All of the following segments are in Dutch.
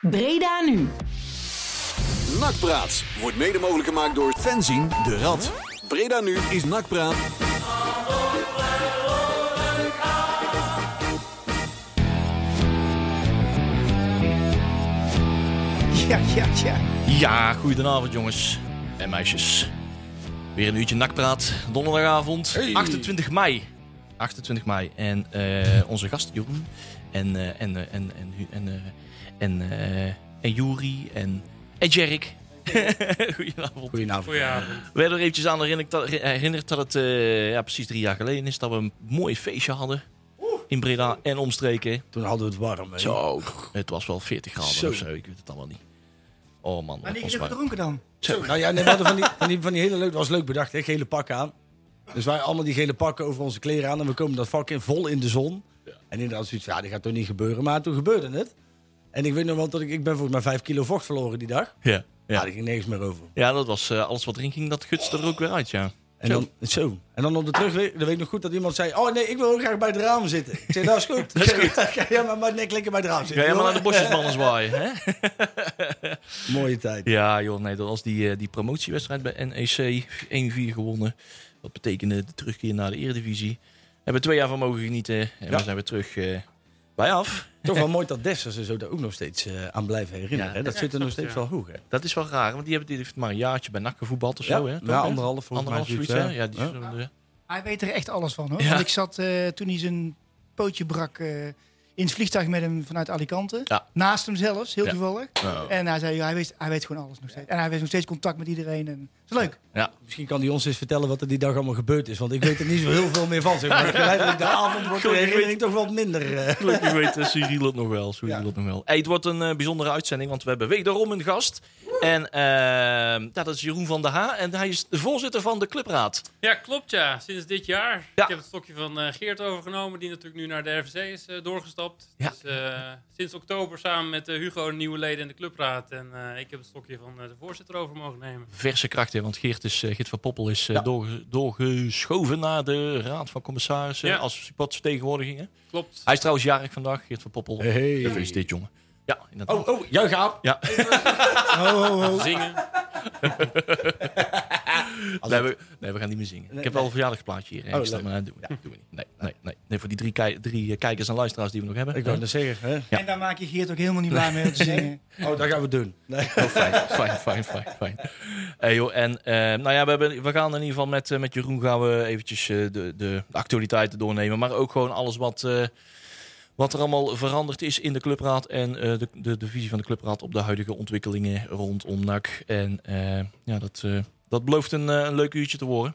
Breda nu. Nakpraat wordt mede mogelijk gemaakt door Fenzin de Rad. Breda nu is Nakpraat. Ja, ja, ja. Ja, goedenavond jongens en meisjes. Weer een uurtje nakpraat, donderdagavond, 28 mei. 28 mei. En eh, onze gast Jeroen en, eh, en, eh, en, en, en, eh, en, eh, en Juri en, en. Goedenavond. Goedenavond. We werden er eventjes aan herinnerd dat, herinnerd dat het eh, ja, precies drie jaar geleden is dat we een mooi feestje hadden. In Breda en omstreken. Toen hadden we het warm. Hè? Zo, het was wel 40 graden Zo. of zo. Ik weet het allemaal niet. Oh man, Maar dat niet gedronken dan? Zo, nou ja, nee, we hadden van die, van die, van die hele leuk, dat was leuk bedacht, hè? gele pakken aan. Dus wij allemaal die gele pakken over onze kleren aan en we komen dat vak in vol in de zon. En inderdaad zoiets van, ja, dit gaat toch niet gebeuren. Maar toen gebeurde het. En ik weet nog wel dat ik, ik ben volgens mij vijf kilo vocht verloren die dag. Ja, Ja, ja. daar ging nergens meer over. ja, dat was eh, alles wat erin ging, dat gutste er ook weer uit, ja. En dan, zo. En dan op de terugweg, dan weet ik nog goed dat iemand zei, oh nee, ik wil ook graag bij het raam zitten. Ik zei, dat is goed. Dat is goed. ja, maar, maar nek lekker bij het raam Ga zitten. jij maar naar de bosjesmannen zwaaien, hè? Mooie tijd. Ja, joh, nee, dat was die, eh, die promotiewedstrijd bij NEC 1-4 gewonnen. Dat betekende de terugkeer naar de Eredivisie. We hebben twee jaar van mogen genieten en Ja. we zijn weer terug eh, bij af. Toch wel mooi dat Dessers en zo daar ook nog steeds eh, aan blijven herinneren. Ja. hè? Dat zit er nog steeds wel hoog. Hè? Dat is wel raar, want die hebben die heeft maar een jaartje bij NAC gevoetbald of zo, hè? ja, Toch, anderhalf. Anderhalf zoiets, zoiets, hè? Ja, die Ja. zullen Hij weet er echt alles van hoor. Ja. Want ik zat eh, toen hij zijn pootje brak eh, in het vliegtuig met hem vanuit Alicante. Ja. Naast hem zelfs, heel Ja. toevallig. Oh. En hij zei, ja, hij, weet, hij weet gewoon alles nog steeds. En hij heeft nog steeds contact met iedereen. En, is leuk. Ja, Misschien kan hij ons eens vertellen wat er die dag allemaal gebeurd is. Want ik weet er niet zo heel veel meer van. Zeg maar. Geleidelijk de avond wordt de herinnering toch wat minder. eh. gelukkig weet uh, Cyril het nog wel. Cyril Ja. het nog wel. Hey, het wordt een eh, bijzondere uitzending, want we hebben wederom een gast. En eh, ja, dat is Jeroen van der Ha. En hij is de voorzitter van de clubraad. Ja, klopt ja. Sinds dit jaar. Ja. Ik heb het stokje van eh, Geert overgenomen, die natuurlijk nu naar de RVC is eh, doorgestapt. Ja. Dus eh, sinds oktober samen met eh, Hugo de nieuwe leden in de clubraad. En eh, ik heb het stokje van eh, de voorzitter over mogen nemen. Verse krachten, want Geert, is, eh, Geert van Poppel is eh, Ja. doorge- doorgeschoven naar de Raad van Commissarissen Ja. als supportersvertegenwoordigingen. Klopt. Hij is trouwens jarig vandaag, Geert van Poppel. Hey. Gefeliciteerd, jongen. Ja, inderdaad. Oh, oh, jij gaat. Ja, Zingen. nee we, nee, we gaan niet meer zingen. ik heb wel een verjaardagsplaatje hier. Oh, staan, maar dat doen we niet. Doen we niet. Nee, nee, nee. nee, voor die drie, kei- drie eh, kijkers en luisteraars die we nog hebben. Ik wou net zeggen. Hè? Ja. En daar maak je Geert ook helemaal niet blij mee om te zingen. Oh, dat gaan we doen. Nee. Oh, fijn, fijn, fijn, fijn, fijn. Hey, joh, en eh, nou ja, we, hebben, we gaan in ieder geval met, eh, met Jeroen gaan we eventjes eh, de, de, de actualiteiten doornemen. Maar ook gewoon alles wat, eh, wat er allemaal veranderd is in de clubraad. En eh, de, de, de visie van de clubraad op de huidige ontwikkelingen rondom NAC. En eh, ja, dat, eh, dat belooft een, eh, een leuk uurtje te worden.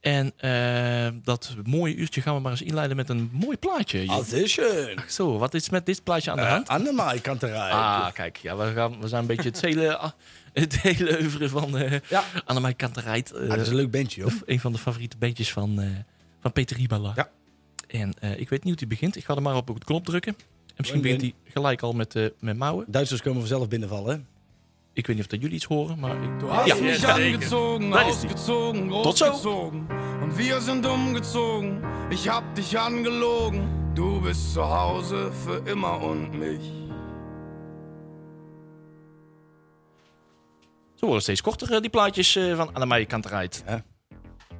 En eh, dat mooie uurtje gaan we maar eens inleiden met een mooi plaatje. Dat is schön. Zo, wat is met dit plaatje aan de hand? Uh, kan eruit. Ah, kijk, ja, we, gaan, we zijn een beetje het hele, ah, het hele oeuvre van eh Ja. Annemai eh, Ah, dat is een leuk bandje, joh. een van de favoriete bandjes van, eh, van Peter Ribala. Ja. En eh, ik weet niet hoe hij begint. Ik ga er maar op de knop drukken. En misschien begint hij gelijk al met, eh, met mouwen. Duitsers komen vanzelf binnenvallen. hè? Ik weet niet of dat jullie iets horen, maar... Ik, hast ja, mich Ja, angezogen, die. ausgezogen, Tot zo. Und wir sind umgezogen. Ich hab dich angelogen. Du bist zu Hause für immer und mich. Zo worden steeds korter, eh, die plaatjes eh, van Annemai Kanterijt. Dat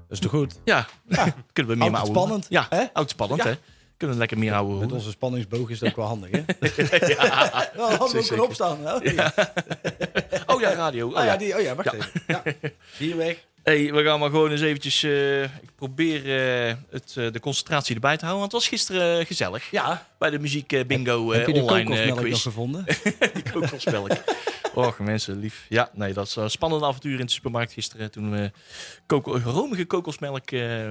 is toch goed? Ja, kunnen we meer mouwen. spannend, Ja, hè? houdt spannend, Ja. hè. Kunnen we lekker meer houden. Met onze spanningsboog is dat ook wel handig, hè? ja. Ja, hadden we ook erop staan. hè? Oh ja, radio. Oh, ja. ja, die, oh ja, wacht even. Ja. Hier weg. Hey, we gaan maar gewoon eens eventjes... eh, ik probeer eh, het, eh, de concentratie erbij te houden. Want het was gisteren gezellig. Ja. Bij de muziek bingo Heb je de online kokosmelk nog gevonden? Die kokosmelk. Och, mensen, lief. Ja, nee, dat is een spannend avontuur in de supermarkt gisteren. Toen we koko romige kokosmelk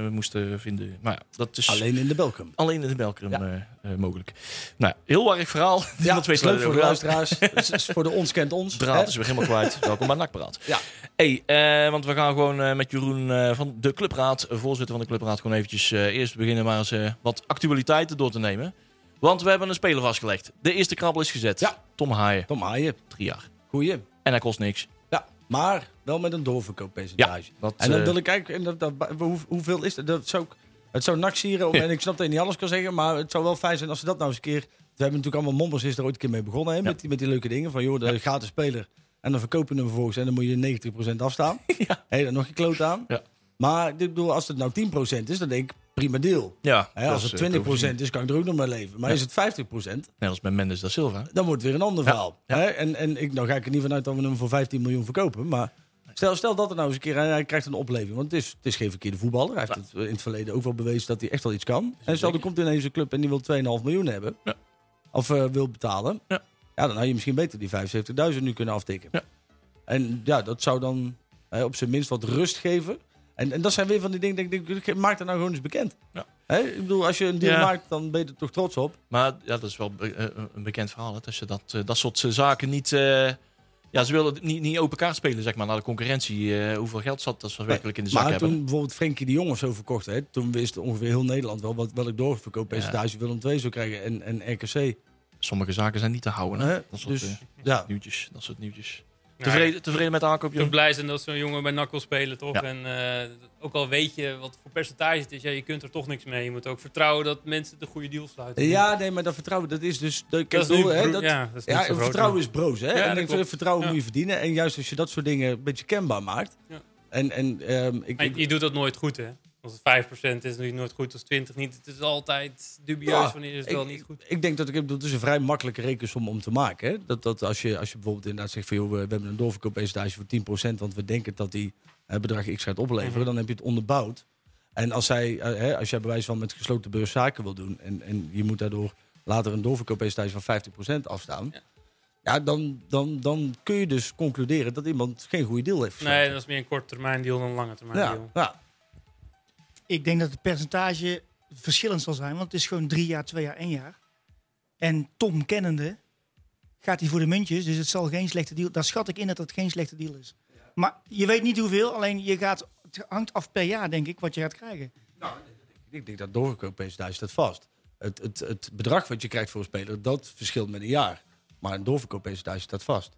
moesten vinden. Maar ja, dat is alleen, Alleen in de Belkum. in de Belkrum Ja. eh, mogelijk. Nou, ja, heel erg verhaal. Niemand weet is leuk voor de luisteraars. Is voor de ons kent ons. Draad is weer helemaal kwijt. Welkom bij Nakpraat. Ja. Hey, want we gaan gewoon eh, met Jeroen eh, van de Clubraad, eh, voorzitter van de Clubraad, gewoon eventjes eerst beginnen maar eens wat actualiteiten door te nemen. Want we hebben een speler vastgelegd. De eerste krabbel is gezet. Ja. Tom Haaien, Tom Haaien. drie jaar. Goeie. En hij kost niks. Ja, maar wel met een doorverkooppercentage. dat, en dan wil ik kijken, en dat, dat, hoe, hoeveel is dat? dat ik- het zou nak sieren, en ik snap dat je niet alles kan zeggen, maar het zou wel fijn zijn als ze dat nou eens een keer we hebben natuurlijk allemaal mombers is er ooit een keer mee begonnen. Hè, met, die, met die leuke dingen. Van joh, de gratis speler. En dan verkopen we hem vervolgens. En dan moet je 90% afstaan. ja. Hé, dan nog je kloot aan. Ja. Maar ik bedoel, als het nou 10% is, dan denk ik prima deal. Ja, als het 20% is, kan ik er ook nog mee leven. Maar Ja. is het 50%, Net als met Mendes da Silva. dan wordt het weer een ander verhaal. ja. En, en ik, nou ga ik er niet vanuit dat we hem voor 15 miljoen verkopen. Maar stel, stel dat er nou eens een keer, hij, krijgt een opleving. Want het is, het is geen verkeerde voetballer. Hij heeft het in het verleden ook wel bewezen dat hij echt wel iets kan. En stel, er komt ineens een club en die wil 2,5 miljoen hebben. Ja. Of eh, wil betalen. Ja. Ja, dan had je misschien beter die 75.000 nu kunnen aftikken. Ja. En ja, dat zou dan hè, op zijn minst wat rust geven. En, en dat zijn weer van die dingen, denk ik, maak het nou gewoon eens bekend. Ja. Hè? Ik bedoel, als je een deal Ja. maakt, dan ben je er toch trots op. Maar ja, dat is wel be- eh, een bekend verhaal. Hè, dat je dat, eh, dat soort eh, zaken niet... eh, ja, ze willen het niet, niet open kaart spelen, zeg maar, naar de concurrentie. eh, hoeveel geld zat dat ze werkelijk in de zak maar hebben. toen bijvoorbeeld Frenkie de Jong of zo verkocht werd, toen wist ongeveer heel Nederland wel wat, welk doorverkooppercentage Willem II zou krijgen en, en RKC. Sommige zaken zijn niet te houden. Hè? Dat soort Dus eh, ja, nieuwtjes. Dat soort nieuwtjes. Ja, Tevreden, tevreden met de aankoop, Ik blij zijn dat zo'n jongen bij NAC wil spelen, toch? Ja. En eh, ook al weet je wat voor percentage het is, ja, je kunt er toch niks mee. Je moet ook vertrouwen dat mensen de goede deal sluiten. ja, nee, maar dat vertrouwen, dat is dus... Dat, dat is nu hè, dat- ja, dat is ja, vertrouwen is broos, hè? Ja, en ik vertrouwen Ja. moet je verdienen. En juist als je dat soort dingen een beetje kenbaar maakt. Ja. En, en ehm, ik- je, je doet dat nooit goed, hè? Als het 5% is, natuurlijk nooit goed. Als 20 niet. Het is altijd dubieus Ja, wanneer is het ik- wel niet goed. Ik denk dat ik, het is een vrij makkelijke rekensom om te maken. Hè? Dat, dat als, je, als je bijvoorbeeld inderdaad zegt van joh, we, hebben een doorverkooppercentage voor 10%, want we denken dat die eh, bedrag X gaat opleveren, Mhm. dan heb je het onderbouwd. En als, zij, eh, hè, als jij bij wijze van met gesloten beurs zaken wil doen en, en je moet daardoor later een doorverkooppercentage van 50% afstaan, Ja. ja. dan, dan, dan kun je dus concluderen dat iemand geen goede deal heeft. Nee, dat is meer een korte termijn deal dan een lange termijn ja, deal. ja. Ik denk dat het percentage verschillend zal zijn, want het is gewoon drie jaar, twee jaar, één jaar. En Tom kennende gaat hij voor de muntjes, dus het zal geen slechte deal. Daar schat ik in dat het geen slechte deal is. Maar je weet niet hoeveel, alleen je gaat, het hangt af per jaar, denk ik, wat je gaat krijgen. Ik denk dat doorverkooppercentage staat vast. Het, het, het bedrag wat je krijgt voor een speler, dat verschilt met een jaar. Maar een doorverkooppercentage staat vast.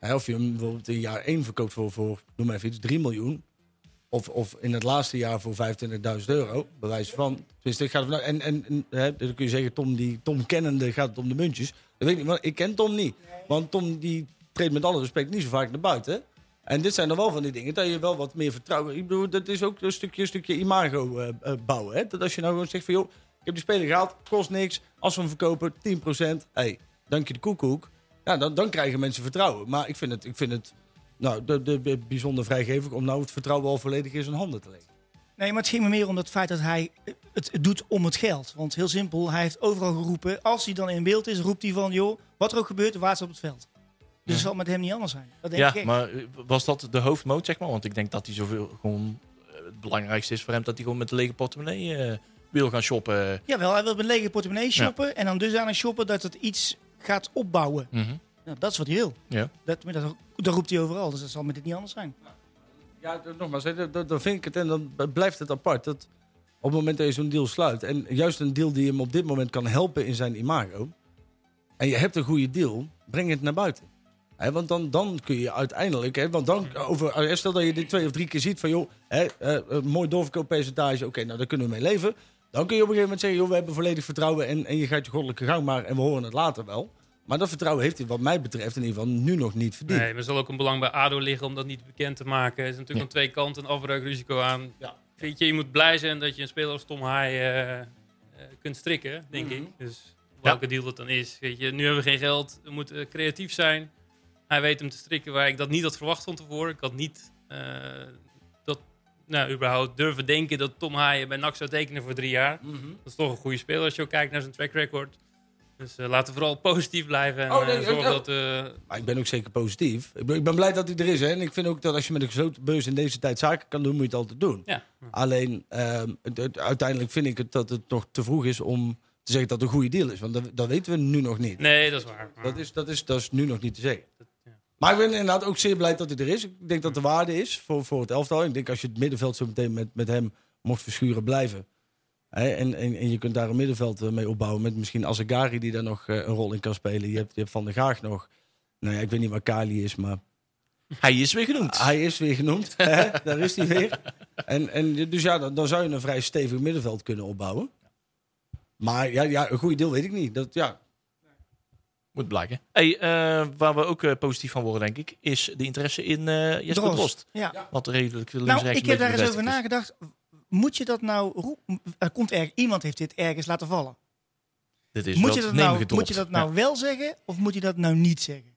Of je hem bijvoorbeeld in jaar 1 verkoopt voor, voor noem maar even iets, 3 miljoen. Of, of in het laatste jaar voor 25.000 euro. Bij wijze van. Dus ik ga ervan uit- en, en, en hè, dan kun je zeggen, Tom, die, Tom kennende gaat het om de muntjes. Dat weet ik niet, maar ik ken Tom niet. Want Tom die treedt met alle respect niet zo vaak naar buiten. En dit zijn er wel van die dingen dat je wel wat meer vertrouwen. Ik bedoel, dat is ook een stukje, een stukje imago eh, eh, bouwen. Hè? Dat als je nou gewoon zegt van joh, ik heb die speler gehaald, kost niks. Als we hem verkopen, 10%. hey, dank je de koekoek. Ja, dan, dan krijgen mensen vertrouwen. Maar ik vind het, ik vind het nou, de, de, de bijzonder vrijgevig om nou het vertrouwen al volledig in zijn handen te leggen. Nee, maar het ging me meer om het feit dat hij het doet om het geld. Want heel simpel, hij heeft overal geroepen. Als hij dan in beeld is, roept hij van, joh, wat er ook gebeurt, waar op het veld. Dus het zal met hem niet anders zijn. Dat denk ik Ja, maar eh, was dat de hoofdmoot, zeg maar? Want ik denk dat hij zoveel gewoon... eh, Het belangrijkste is voor hem dat hij gewoon met een lege portemonnee eh, wil gaan shoppen. Jawel, hij wil met een lege portemonnee shoppen. En dan dus aan shoppen dat het iets gaat opbouwen. Mhm. Nou, dat is wat hij wil. Ja. Dat, maar dat, dat roept hij overal, dus dat zal met dit niet anders zijn. Ja, nogmaals, dan vind ik het en dan blijft het apart. Dat op het moment dat je zo'n deal sluit, en juist een deal die hem op dit moment kan helpen in zijn imago, en je hebt een goede deal, breng het naar buiten. Hè, want dan, dan kun je uiteindelijk, hè, want dan over, eh, stel dat je dit twee of drie keer ziet van joh, hè, eh, een mooi doorverkooppercentage, oké, nou daar kunnen we mee leven. Dan kun je op een gegeven moment zeggen, joh, we hebben volledig vertrouwen en, en je gaat je goddelijke gang maar en we horen het later wel. Maar dat vertrouwen heeft hij wat mij betreft in ieder geval nu nog niet verdiend. Nee, maar er zal ook een belang bij ADO liggen om dat niet bekend te maken. Er is natuurlijk Ja. aan twee kanten een afbreukrisico aan. Ja. Weet je, je moet blij zijn dat je een speler als Tom Haai eh, eh, kunt strikken, denk Mhm. ik. Dus welke deal dat dan is. Weet je, nu hebben we geen geld, we moeten creatief zijn. Hij weet hem te strikken waar ik dat niet had verwacht van tevoren. Ik had niet eh, dat, nou, überhaupt durven denken dat Tom Haaien bij NAC zou tekenen voor drie jaar. Mhm. Dat is toch een goede speler als je ook kijkt naar zijn track record. Dus eh, laten we vooral positief blijven en Oh, nee, eh, zorgen oh, dat... eh, Maar ik ben ook zeker positief. Ik ben, ik ben blij dat hij er is. Hè? En ik vind ook dat als je met een gesloten beurs in deze tijd zaken kan doen, moet je het altijd doen. ja. Alleen, ehm, het- het- uiteindelijk vind ik het dat het nog te vroeg is om te zeggen dat het een goede deal is. Want dat, dat weten we nu nog niet. Nee, dat is waar. Dat, is, dat, is, dat is nu nog niet te zeggen. ja. Maar ik ben inderdaad ook zeer blij dat hij er is. Ik denk dat de waarde is voor, voor het elftal. Ik denk als je het middenveld zo meteen met, met hem mocht verschuren blijven. En, en, en je kunt daar een middenveld eh, mee opbouwen. Met misschien Azegari die daar nog eh, een rol in kan spelen. Je hebt, je hebt Van der Gaag nog. Nou ja, ik weet niet waar Kali is, maar Hij is weer genoemd. hij is weer genoemd. Hè? Daar is hij weer. En, en dus ja, dan, dan zou je een vrij stevig middenveld kunnen opbouwen. Maar ja, ja, een goede deel weet ik niet. Dat, ja, Moet blijken. Hey, eh, waar we ook positief van worden, denk ik, is de interesse in eh Jesper Drost. Drost. Ja. Wat redelijk links Nou, ik heb daar eens over is. nagedacht. Moet je dat nou... Er komt erg, iemand heeft dit ergens laten vallen. Dit is Moet wel je, dat nou, moet je dat nou wel zeggen of moet je dat nou niet zeggen?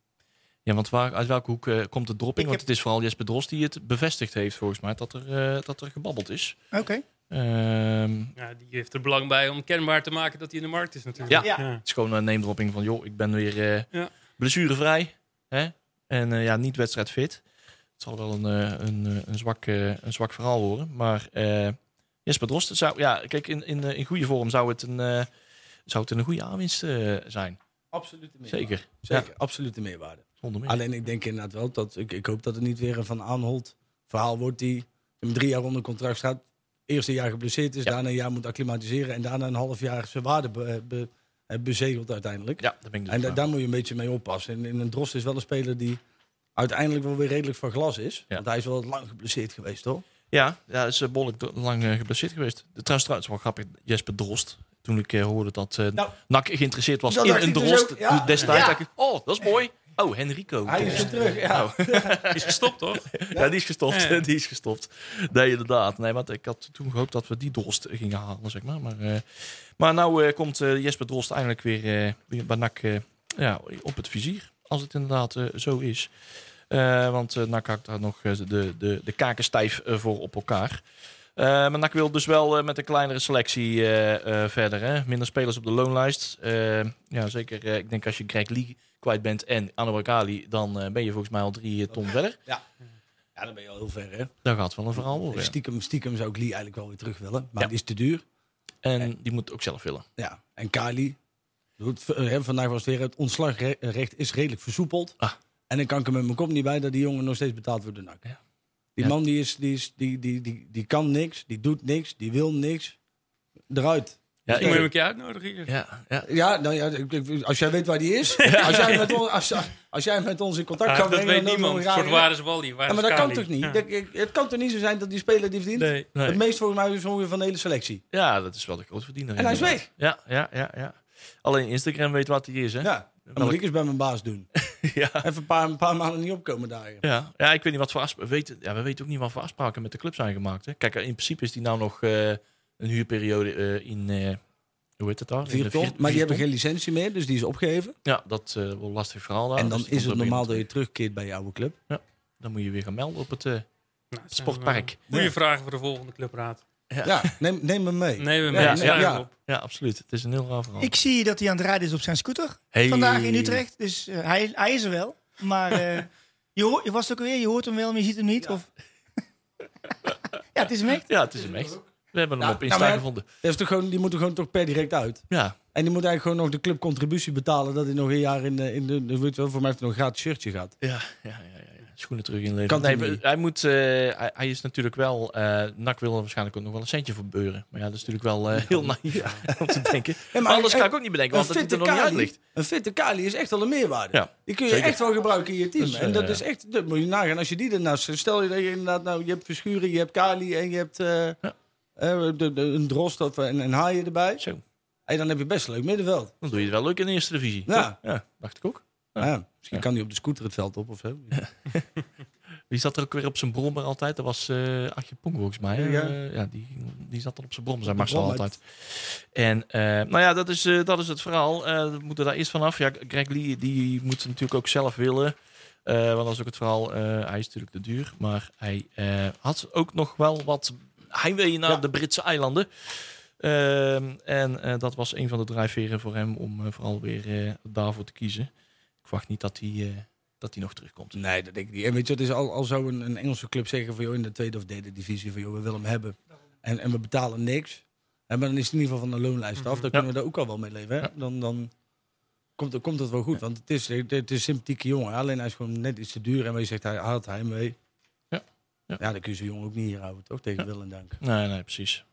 Ja, want waar, uit welke hoek eh, komt de dropping? Ik Want heb- het is vooral Jesper Drost die het bevestigd heeft, volgens mij, dat er, eh, dat er gebabbeld is. Oké. Ehm, Ja, die heeft er belang bij om kenbaar te maken dat hij in de markt is natuurlijk. Ja. Ja. Het is gewoon een name-dropping van, joh, ik ben weer eh, Ja. blessurevrij. Hè? En eh, ja, niet wedstrijdfit. Het zal wel een, eh, een, een, zwak, eh, een zwak verhaal worden. Maar eh, Jesper Drost, zou, ja, kijk, in, in, eh, in goede vorm zou het een, eh, zou het een goede aanwinst eh, zijn. Absolute meerwaarde. Zeker. Zeker, absolute meerwaarde. Meer. Alleen ik denk inderdaad wel dat ik, ik hoop dat het niet weer een Van Aanholt verhaal wordt die met drie jaar onder contract staat. Eerste jaar geblesseerd is, Ja. daarna een jaar moet acclimatiseren en daarna een half jaar zijn waarde be, be- bezegeld uiteindelijk. ja, daar ben ik dus en da- daar moet je een beetje mee oppassen. En, en een Drost is wel een speler die uiteindelijk wel weer redelijk van glas is. Ja. Want hij is wel lang geblesseerd geweest, toch? Ja, ja, is eh, behoorlijk lang eh, geblesseerd geweest. De trouwens, trouwens wel grappig, Jesper Drost. Toen ik eh, hoorde dat eh Nou, NAC geïnteresseerd was in een dus Drost ook, ja. destijds. Ja. dacht ik, oh, dat is mooi. Oh, Henrico. Hij is weer terug, ja. Nou, Is gestopt, toch? ja, die is gestopt. Ja, die is gestopt. Nee, inderdaad. Nee, want ik had toen gehoopt dat we die Drost gingen halen, zeg maar. Maar, eh, maar nou eh, komt eh, Jesper Drost eindelijk weer, eh, bij NAC eh, ja, op het vizier. Als het inderdaad eh, zo is. Eh, want uh, NAC hakt daar nog eh, de, de, de kaken stijf eh, voor op elkaar. Eh, maar NAC wil dus wel eh, met een kleinere selectie eh, eh, verder. Hè? Minder spelers op de loonlijst. Eh, ja, zeker. eh, ik denk als je Greg Lee kwijt bent en Anwar Kali, dan eh, ben je volgens mij al drie ton verder. Ja, dan ben je al heel ver, hè? Dat gaat wel een verhaal ja. Stiekem, stiekem zou ik Lee eigenlijk wel weer terug willen. Maar Ja. die is te duur. En die moet ook zelf willen. Ja, en Kali. eh, Vandaag was het weer het ontslagrecht is redelijk versoepeld. Ah. En dan kan ik er met mijn kop niet bij dat die jongen nog steeds betaald wordt door NAC. Ja. Die Ja. man die, is, die, is, die, die, die, die kan niks, die doet niks, die wil niks. Eruit. Ja, Ik moet hem ik, een keer uitnodigen hier. ja, ja. Ja, nou ja, ik- ik- als jij weet waar die is. Als jij met, on- als, als jij met ons in contact Ah, kan dat brengen... weet dan niemand. Voor graag- waar is Wally? Ja, maar dat kan toch niet? Ja. Dat- ik- het kan toch niet zo zijn dat die speler die verdient? Nee. Nee. Het meest volgens mij is ongeveer van de hele selectie. ja, dat is wel de grote verdiener. En hij is weg. Ja, ja, ja, ja. Alleen Instagram weet wat hij is, hè? Ja, dat moet ik eens bij mijn baas doen. ja. Even een paar, een paar maanden niet opkomen dagen. Ja, ja, ik weet niet wat voor afspraken. We weten, ja, we weten ook niet wat voor afspraken met de club zijn gemaakt. Hè. Kijk, in principe is die nou nog eh, een huurperiode eh, in. eh, hoe heet het daar? Vier vier- maar die hebben geen licentie meer, dus die is opgegeven. Ja, dat eh wel een lastig verhaal daar. en dan Dus is het normaal dat je terugkeert bij je oude club. Dan moet je weer gaan melden op het. eh, Nou, Sportpark. Ja. vragen voor de volgende clubraad. Ja, neem, neem hem mee. Nee, we Ja, ja, ja. hem ja, absoluut. Het is een heel raar verhaal. Ik zie dat hij aan het rijden is op zijn scooter. Hey. Vandaag in Utrecht. Dus eh, hij, hij is er wel. Maar eh, je, hoort, je was het ook weer, je hoort hem wel, maar je ziet hem niet. Of... ja, het is hem echt. Ja, het is hem echt. We hebben hem op nou, Insta maar- gevonden. Toch gewoon, die moeten gewoon toch per direct uit. Ja, En die moet eigenlijk gewoon nog de club contributie betalen. Dat hij nog een jaar in de, in de, de weet je wel, voor mij heeft hij nog een gratis shirtje gehad. Ja, ja, ja. Schoenen terug inleveren. Kan nee, hij hij, moet, eh, hij, hij is natuurlijk wel... eh NAC wil er waarschijnlijk ook nog wel een centje voor beuren. Maar ja, dat is natuurlijk wel eh, heel naïef om te denken. maar maar anders kan ik ook niet bedenken, want dat er fitte nog niet uit ligt. een fitte Kali is echt wel een meerwaarde. Ja, Die kun je zeker. echt wel gebruiken in je team. Dus, en dat is echt, dat moet je nagaan. Als je die ernaast, stel je dat je inderdaad, nou, je hebt Verschuren, je hebt Kali en je hebt de, de, een Drost of een, een Haaien erbij. Zo, En dan heb je best een leuk middenveld. dan doe je het wel leuk in de eerste divisie. Ja. toch? ja dacht ik ook. Ja. Ja. misschien Ja. kan hij op de scooter het veld op of zo. Wie zat er ook weer op zijn brommer altijd? Dat was eh Artje Pong volgens mij. hè? Ja. Eh, ja die, die zat dan op zijn brommer, zijn Marcel altijd. En eh, nou ja, dat is, eh, dat is het verhaal. Eh, we moeten daar eerst vanaf. Ja, Greg Lee die moet natuurlijk ook zelf willen. Eh, want dat is ook het verhaal. eh, hij is natuurlijk te duur. Maar hij eh, had ook nog wel wat heimwee naar Ja. de Britse eilanden. Ehm, en eh, dat was een van de drijfveren voor hem om eh, vooral weer eh, daarvoor te kiezen. Ik verwacht niet dat hij, eh, dat hij nog terugkomt. Nee, dat denk ik niet. En weet je, het is al, al zo een, een Engelse club zeggen van joh, in de tweede of derde divisie van joh, we willen hem hebben. En, en we betalen niks. En maar dan is het in ieder geval van de loonlijst af. Dan kunnen we daar ook al wel mee leven. Hè? Ja. Dan, dan komt, het- komt het wel goed. Want het is, het is een sympathieke jongen. Alleen hij is gewoon net iets te duur. En je zegt, hij haalt hij mee. Ja. Ja. Ja, dan kun je zo'n jongen ook niet hier houden, toch? Tegen wil en dank. Nee, nee, precies.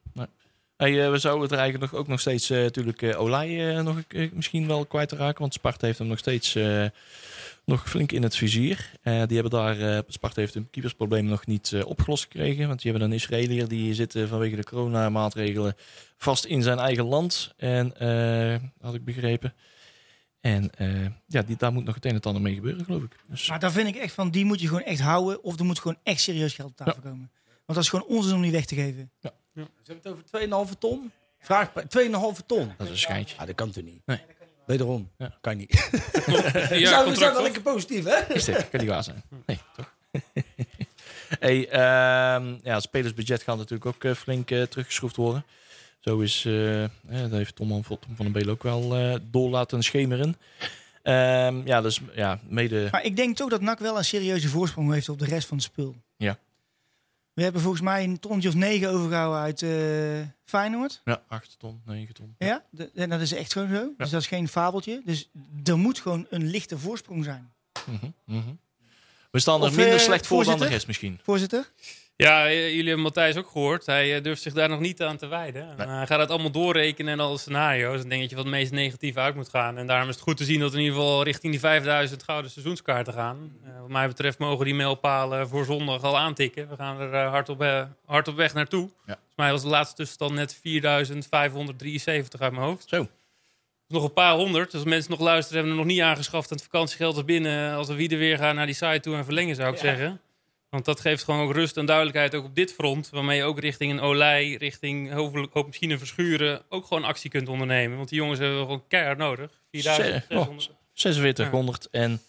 Hey, eh, we zouden het er eigenlijk nog, ook nog steeds eh, natuurlijk eh Olij nog misschien wel kwijt te raken. Want Sparta heeft hem nog steeds nog flink in het vizier. Die hebben daar, eh Sparta heeft hun keepersprobleem nog niet opgelost gekregen. Want die hebben een Israëliër die zit vanwege de coronamaatregelen vast in zijn eigen land. En had ik begrepen. En ja, die, daar moet nog het een en ander mee gebeuren, geloof ik. Dus, Maar daar vind ik echt van, die moet je gewoon echt houden. Of er moet gewoon echt serieus geld op tafel komen. Want dat is gewoon onzin om die weg te geven. Ze hebben het over 2,5 ton. Vraag 2,5 ton. dat is een schijntje. Ah, dat kan toch niet? Nee. Wederom. Ja. Kan niet. Jaar zijn, we zijn wel lekker positief, hè? Is dit? Kan die waar zijn? Nee, toch? hey, ehm, ja, het spelersbudget gaat natuurlijk ook eh, flink eh, teruggeschroefd worden. Zo is, eh, eh, dat heeft Tom, van- Tom van den Beel ook wel eh, door laten schemeren. Ehm, ja, dus ja, mede... Maar ik denk toch dat NAC wel een serieuze voorsprong heeft op de rest van het spul. Ja. We hebben volgens mij een tonnetje of negen overgehouden uit eh, Feyenoord. Ja, 8 ton, 9 ton. Ja, de- en dat is echt gewoon zo. Dus dat is geen fabeltje. Dus er moet gewoon een lichte voorsprong zijn. Mhm, mhm. We staan er minder eh, slecht voor dan de rest misschien. Voorzitter? Ja, jullie hebben Matthijs ook gehoord. Hij eh, durft zich daar nog niet aan te wijden. Nee. Hij gaat het allemaal doorrekenen en alle scenario's. En denk dat je wat het meest negatief uit moet gaan. En daarom is het goed te zien dat we in ieder geval richting die 5000 gouden seizoenskaarten gaan. Eh, wat mij betreft mogen die mijlpalen voor zondag al aantikken. We gaan er eh, hard, op, hard op weg naartoe. Volgens mij was de laatste tussenstand net 4573 uit mijn hoofd. Zo. Nog een paar honderd. Dus als mensen nog luisteren, hebben we nog niet aangeschaft. En het vakantiegeld is binnen. Als we wie er weer gaan naar die site toe en verlengen, zou ik zeggen. Want dat geeft gewoon ook rust en duidelijkheid ook op dit front. Waarmee je ook richting een olij, richting hopelijk ook misschien een verschuren... ook gewoon actie kunt ondernemen. Want die jongens hebben we gewoon keihard nodig. 4600. 4600 en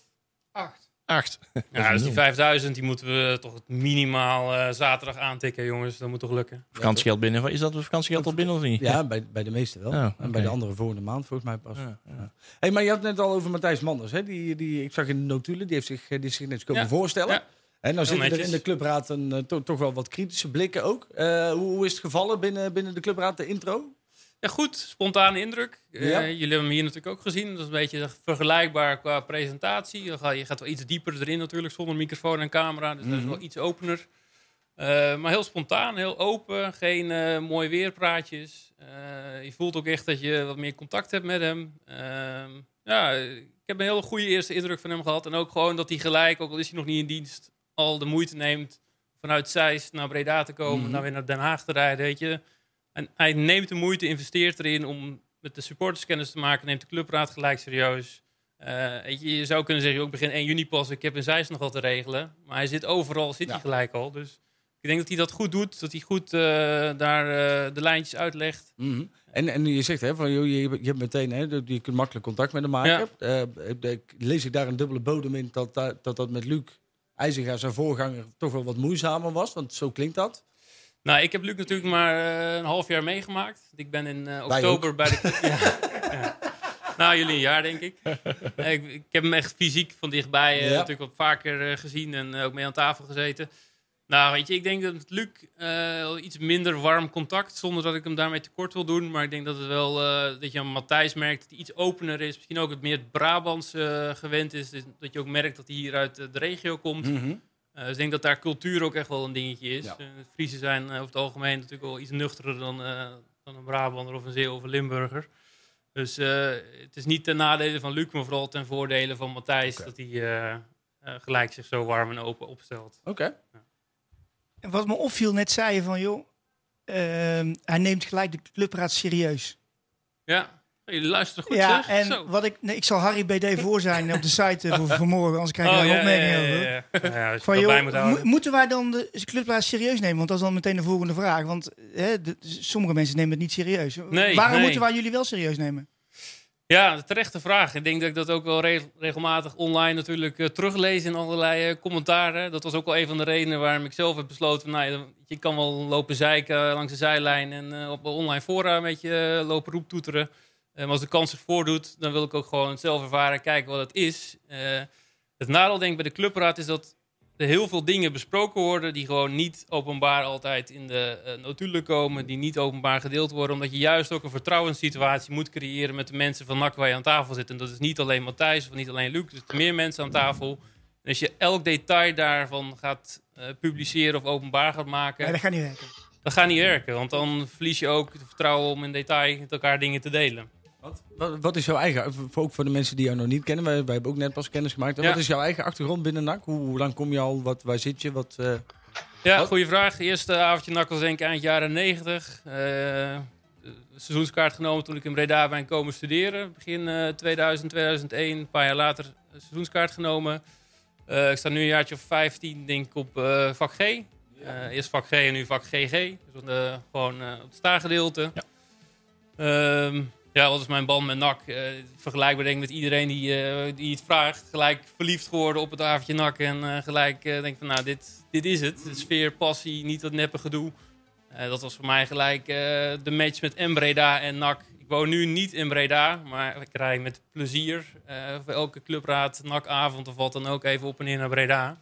Acht. 8. Ja, dus die 5000 die moeten we toch minimaal eh, zaterdag aantikken, jongens. Dat moet toch lukken. Vakantiegeld binnen. Is dat vakantiegeld al binnen of niet? Ja, bij, bij de meeste wel. Oh, En bij de andere volgende maand volgens mij pas. Ja, ja. Hey, maar je had het net al over Matthijs Manders. Hè? Die, die, ik zag in de notulen, die heeft zich, die heeft zich net komen Ja. voorstellen. En nou zitten er in de clubraad een, eh, to- toch wel wat kritische blikken ook. Eh, hoe, hoe is het gevallen binnen, binnen de clubraad, de intro? Ja, goed. Spontane indruk. Eh, Ja. jullie hebben hem hier natuurlijk ook gezien. Dat is een beetje vergelijkbaar qua presentatie. Je gaat, je gaat wel iets dieper erin natuurlijk, zonder microfoon en camera. Dus dat is wel iets opener. Maar heel spontaan, heel open. Geen eh mooi weerpraatjes. Je voelt ook echt dat je wat meer contact hebt met hem. Ehm, ja, ik heb een heel goede eerste indruk van hem gehad. En ook gewoon dat hij gelijk, ook al is hij nog niet in dienst, al de moeite neemt vanuit Zeist naar Breda te komen, Mhm. dan weer naar Den Haag te rijden, weet je. En hij neemt de moeite, investeert erin om met de supporters kennis te maken, neemt de clubraad gelijk serieus. Eh, weet je, je zou kunnen zeggen, ook begin 1 juni pas, ik heb in Zeist nog wat te regelen. Maar hij zit overal, zit Ja. hij gelijk al. Dus ik denk dat hij dat goed doet, dat hij goed eh, daar eh, de lijntjes uitlegt. Mhm. En, en je zegt, hè, van, joh, je, je hebt meteen, hè, je kunt makkelijk contact met hem maken. Lees ik daar een dubbele bodem in dat dat, dat, dat met Luc IJzinga, zijn voorganger, toch wel wat moeizamer was? Want zo klinkt dat. Nou, ik heb Luc natuurlijk maar eh, een half jaar meegemaakt. Ik ben in eh, oktober bij de... ja, ja. Nou, jullie een jaar, denk ik. Ik. Ik heb hem echt fysiek van dichtbij eh, Ja. natuurlijk wat vaker gezien en ook mee aan tafel gezeten. Nou, weet je, ik denk dat met Luc eh, iets minder warm contact, zonder dat ik hem daarmee tekort wil doen. Maar ik denk dat het wel, eh, dat je aan Matthijs merkt dat hij iets opener is. Misschien ook het meer Brabants eh, gewend is. Dus dat je ook merkt dat hij hier uit de regio komt. Mhm. Dus ik denk dat daar cultuur ook echt wel een dingetje is. Ja. Friesen zijn over het algemeen natuurlijk wel iets nuchterder dan, dan een Brabander of een Zeeuw of een Limburger. Dus het is niet ten nadele van Luc, maar vooral ten voordele van Matthijs dat hij gelijk zich zo warm en open opstelt. Oké. Wat me opviel, net zei je van, joh, ehm, hij neemt gelijk de clubraad serieus. Ja, jullie luisteren goed ja, zeg. en Zo. wat ik, nee, ik zal Harry BD voor zijn op de site voor, voor morgen, anders krijg ik Oh, daar een ja, opmerking ja, ja, over. ja, je Van, joh, moet mo- moeten wij dan de clubraad serieus nemen? Want dat is dan meteen de volgende vraag. Want hè, de- sommige mensen nemen het niet serieus. Nee, Waarom nee. moeten wij jullie wel serieus nemen? Ja, terechte vraag. Ik denk dat ik dat ook wel re- regelmatig online natuurlijk eh, teruglees in allerlei eh, commentaren. Dat was ook wel een van de redenen waarom ik zelf heb besloten... Nou, je kan wel lopen zeiken langs de zijlijn en eh, op de online fora beetje eh, lopen roeptoeteren. Eh, maar als de kans zich voordoet, dan wil ik ook gewoon zelf ervaren en kijken wat het is. Eh, het nadeel denk ik bij de clubraad is dat er heel veel dingen besproken worden die gewoon niet openbaar altijd in de eh, notulen komen, die niet openbaar gedeeld worden, omdat je juist ook een vertrouwenssituatie moet creëren met de mensen van NAC waar je aan tafel zit. En dat is niet alleen Matthijs of niet alleen Luc, dus er meer mensen aan tafel. En als je elk detail daarvan gaat eh, publiceren of openbaar gaat maken, Nee, dat gaat niet werken. dat gaat niet werken, want dan verlies je ook het vertrouwen om in detail met elkaar dingen te delen. Wat, wat, wat is jouw eigen, ook voor de mensen die jou nog niet kennen, wij, wij hebben ook net pas kennis gemaakt. Ja. Wat is jouw eigen achtergrond binnen NAC? Hoe, hoe lang kom je al? Wat, waar zit je? Wat, eh, Ja, Wat? goede vraag. Eerste avondje NAC was denk ik eind jaren 90. Eh, seizoenskaart genomen toen ik in Breda ben komen studeren. Begin eh, 2000, 2001. Een paar jaar later seizoenskaart genomen. Eh, ik sta nu een jaartje of 15, denk ik, op eh, vak G. Eh, eerst vak G en nu vak GG. Dus eh, gewoon eh, op het staargedeelte. Ja. Ehm, ja, wat is mijn band met NAC? Eh, vergelijkbaar denk ik met iedereen die, eh, die het vraagt. Gelijk verliefd geworden op het avondje NAC. En eh, gelijk denk van, nou, dit, dit is het. Sfeer, passie, niet dat neppe gedoe. Dat was voor mij gelijk de match met M Breda en NAC. Ik woon nu niet in Breda, maar ik rij met plezier voor elke clubraad, NAC-avond of wat dan ook even op en neer naar Breda.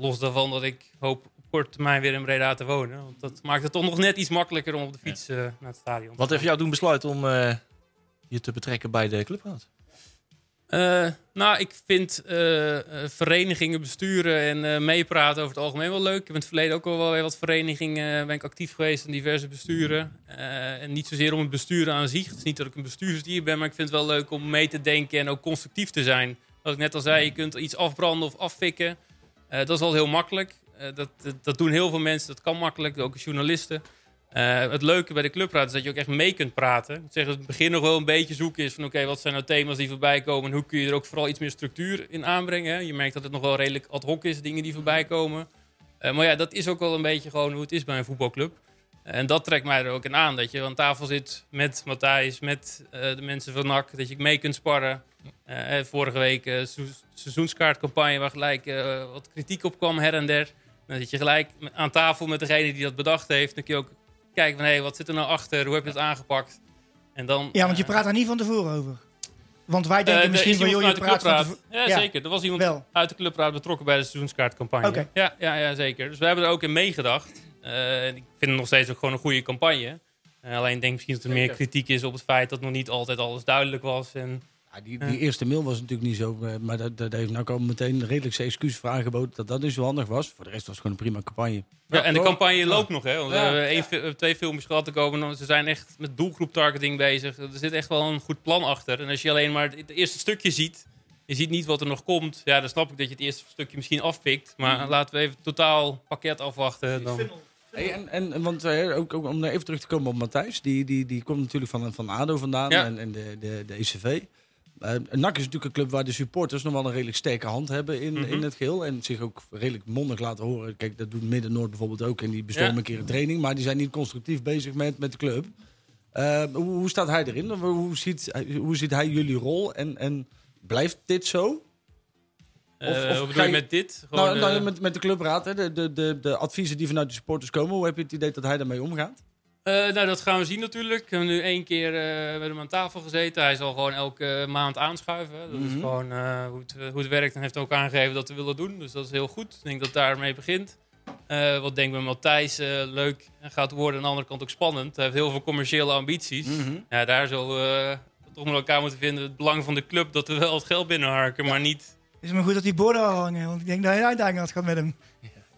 Los daarvan dat ik hoop op korte termijn weer in Breda te wonen. Want dat maakt het toch nog net iets makkelijker om op de fiets eh, naar het stadion te Wat gaan. heeft jou doen besluiten om eh, je te betrekken bij de clubraad? Eh, nou, ik vind verenigingen besturen en meepraten over het algemeen wel leuk. Ik heb in het verleden ook al wel weer wat verenigingen ben ik actief geweest in diverse besturen. En niet zozeer om het besturen aan zich. Het is niet dat ik een bestuursdier ben, maar ik vind het wel leuk om mee te denken en ook constructief te zijn. Wat ik net al zei, je kunt iets afbranden of affikken. Dat is al heel makkelijk. Eh, dat, dat, dat doen heel veel mensen, dat kan makkelijk, ook journalisten. Eh, het leuke bij de clubraad is dat je ook echt mee kunt praten. Ik zeg, het begin nog wel een beetje zoeken is van oké, wat zijn nou thema's die voorbij komen en hoe kun je er ook vooral iets meer structuur in aanbrengen. Je merkt dat het nog wel redelijk ad hoc is, dingen die voorbij komen. Eh, maar ja, dat is ook wel een beetje gewoon hoe het is bij een voetbalclub. En dat trekt mij er ook in aan, dat je aan tafel zit met Matthijs, met de mensen van NAC, dat je mee kunt sparren. Vorige week seizoens- seizoenskaartcampagne waar gelijk wat kritiek op kwam her en der. Dan zit je gelijk aan tafel met degene die dat bedacht heeft. Dan kun je ook kijken van, hé, wat zit er nou achter? Hoe heb je het aangepakt? En dan, Ja, want je eh, praat daar niet van tevoren over. Want wij eh, denken misschien is van, joh, je praat van tevoren. Ja, Ja. zeker. Er was iemand Wel. uit de clubraad betrokken bij de seizoenskaartcampagne. Oké. Ja, ja, ja, zeker. Dus we hebben er ook in meegedacht. Eh, ik vind het nog steeds ook gewoon een goede campagne. Alleen ik denk misschien dat er meer kritiek is op het feit dat nog niet altijd alles duidelijk was. En, Ja, die, die eerste mail was natuurlijk niet zo, eh, maar dat, dat heeft nou al meteen redelijk zijn excuus voor aangeboden dat dat niet zo handig was. Voor de rest was het gewoon een prima campagne. ja, en de campagne loopt nog, hè? Want we Ja. hebben één, eh, twee filmpjes gehad te komen. Ze zijn echt met doelgroep targeting bezig. Er zit echt wel een goed plan achter. En als je alleen maar het eerste stukje ziet, je ziet niet wat er nog komt. Ja, dan snap ik dat je het eerste stukje misschien afpikt. Maar laten we even totaal pakket afwachten. Dan. Hey, en, en, want eh, ook, ook om nou even terug te komen op Matthijs, die, die, die komt natuurlijk van, van ADO vandaan Ja. en, en de, de, de ECV. Eh NAC is natuurlijk een club waar de supporters nog wel een redelijk sterke hand hebben in, Mhm. in het geheel. En zich ook redelijk mondig laten horen. Kijk, dat doet Midden-Noord bijvoorbeeld ook. En die bestormen Ja. een keer een training. Maar die zijn niet constructief bezig met, met de club. Eh, hoe, hoe staat hij erin? Hoe ziet, hoe ziet hij jullie rol? En, en blijft dit zo? Eh, Of- of hoe ga bedoel je je- met dit? Gewoon, Nou, nou, met, met de clubraad, hè, de, de, de, de adviezen die vanuit de supporters komen. Hoe heb je het idee dat hij daarmee omgaat? Eh, nou, dat gaan we zien natuurlijk. We hebben nu één keer eh, met hem aan tafel gezeten. Hij zal gewoon elke maand aanschuiven. hè. Dat is Mhm. gewoon eh, hoe, het, hoe het werkt. En heeft ook aangegeven dat we willen doen. Dus dat is heel goed. Ik denk dat het daarmee begint. Eh, wat denk ik met Matthijs eh, leuk gaat worden. Aan de andere kant ook spannend. Hij heeft heel veel commerciële ambities. Mhm. Ja, daar zullen we eh, toch met elkaar moeten vinden. Het belang van de club dat we wel het geld binnenharken. Maar niet... Het is maar goed dat die borden al hangen. Want ik denk dat hij een uitdaging had gehad met hem.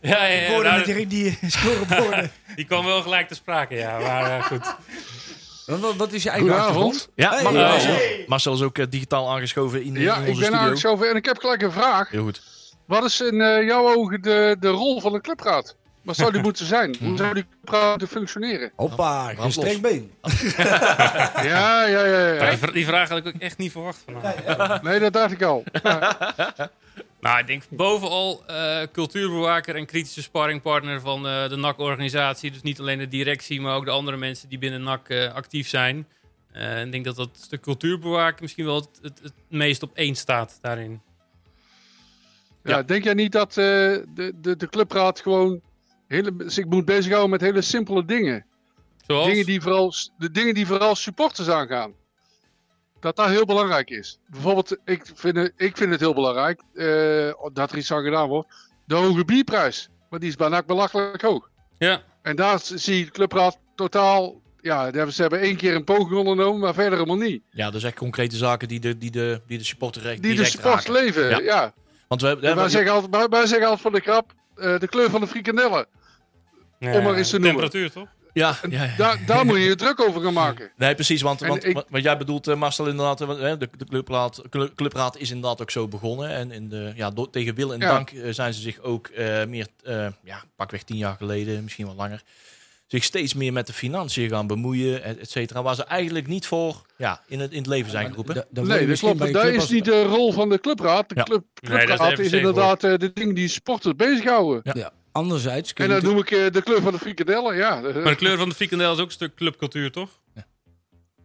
Ja, ja, ja, nou, met die, scoreborden. die kwam wel gelijk te sprake. Ja, maar eh, goed. Wat, wat- is je eigen achtergrond? Ja, Hey, Mar- hey. Marcel, is ook eh, digitaal aangeschoven in, Ja, in ik onze ben studio. zover. En ik heb gelijk een vraag. Heel goed. Wat is in eh, jouw ogen de, de rol van een clubraad? Wat zou die moeten zijn? Hoe zou die clubraad moeten functioneren? Hoppa, Brand gestrekt been. Ja, ja, ja. ja. Die, vra- die vraag had ik ook echt niet verwacht van. Nee, dat dacht ik al. Nou, ik denk bovenal eh, cultuurbewaker en kritische sparringpartner van eh, de NAC-organisatie. Dus niet alleen de directie, maar ook de andere mensen die binnen NAC eh, actief zijn. Eh, ik denk dat dat stuk cultuurbewaken misschien wel het, het, het meest op één staat daarin. Ja, denk jij niet dat eh, de, de, de clubraad gewoon hele, zich moet bezighouden met hele simpele dingen? Zoals? Dingen die vooral, de dingen die vooral supporters aangaan. Dat dat heel belangrijk is. Bijvoorbeeld, ik vind het, ik vind het heel belangrijk eh, dat er iets aan gedaan wordt. De hoge bierprijs. Maar die is bijna belachelijk hoog. Ja, En daar zie je de clubraad totaal. Ja, ze hebben één keer een poging ondernomen, maar verder helemaal niet. Ja, dat is echt concrete zaken die de, die de, die de supporter direct, Die de leven. Ja. Ja. Want we, hebben- wij, zeggen altijd, wij, wij zeggen altijd van de grap: eh, de kleur van de frikandellen. Ja, maar eens te noemen. Temperatuur, toch? Ja, ja, ja. Daar, daar moet je je druk over gaan maken. Nee, precies. Want, En want ik- wat, wat jij bedoelt, eh, Marcel, inderdaad, eh, hè, de, de clubraad, clu- clubraad is inderdaad ook zo begonnen. En in de, ja, do- tegen wil en Ja. dank eh, zijn ze zich ook eh, meer, eh, ja, pakweg tien jaar geleden, misschien wel langer, zich steeds meer met de financiën gaan bemoeien, et et cetera. Waar ze eigenlijk niet voor ja, in, het, in het leven zijn geroepen. Nee, dat klopt. Dat is niet de rol van de clubraad. De Ja. club, Nee, is clubraad is, inderdaad eh, de dingen die sporters bezighouden. Ja. Anderzijds kun En je dan noem ik eh, de kleur van de frikadellen, ja. Maar de kleur van de frikandel is ook een stuk clubcultuur, toch?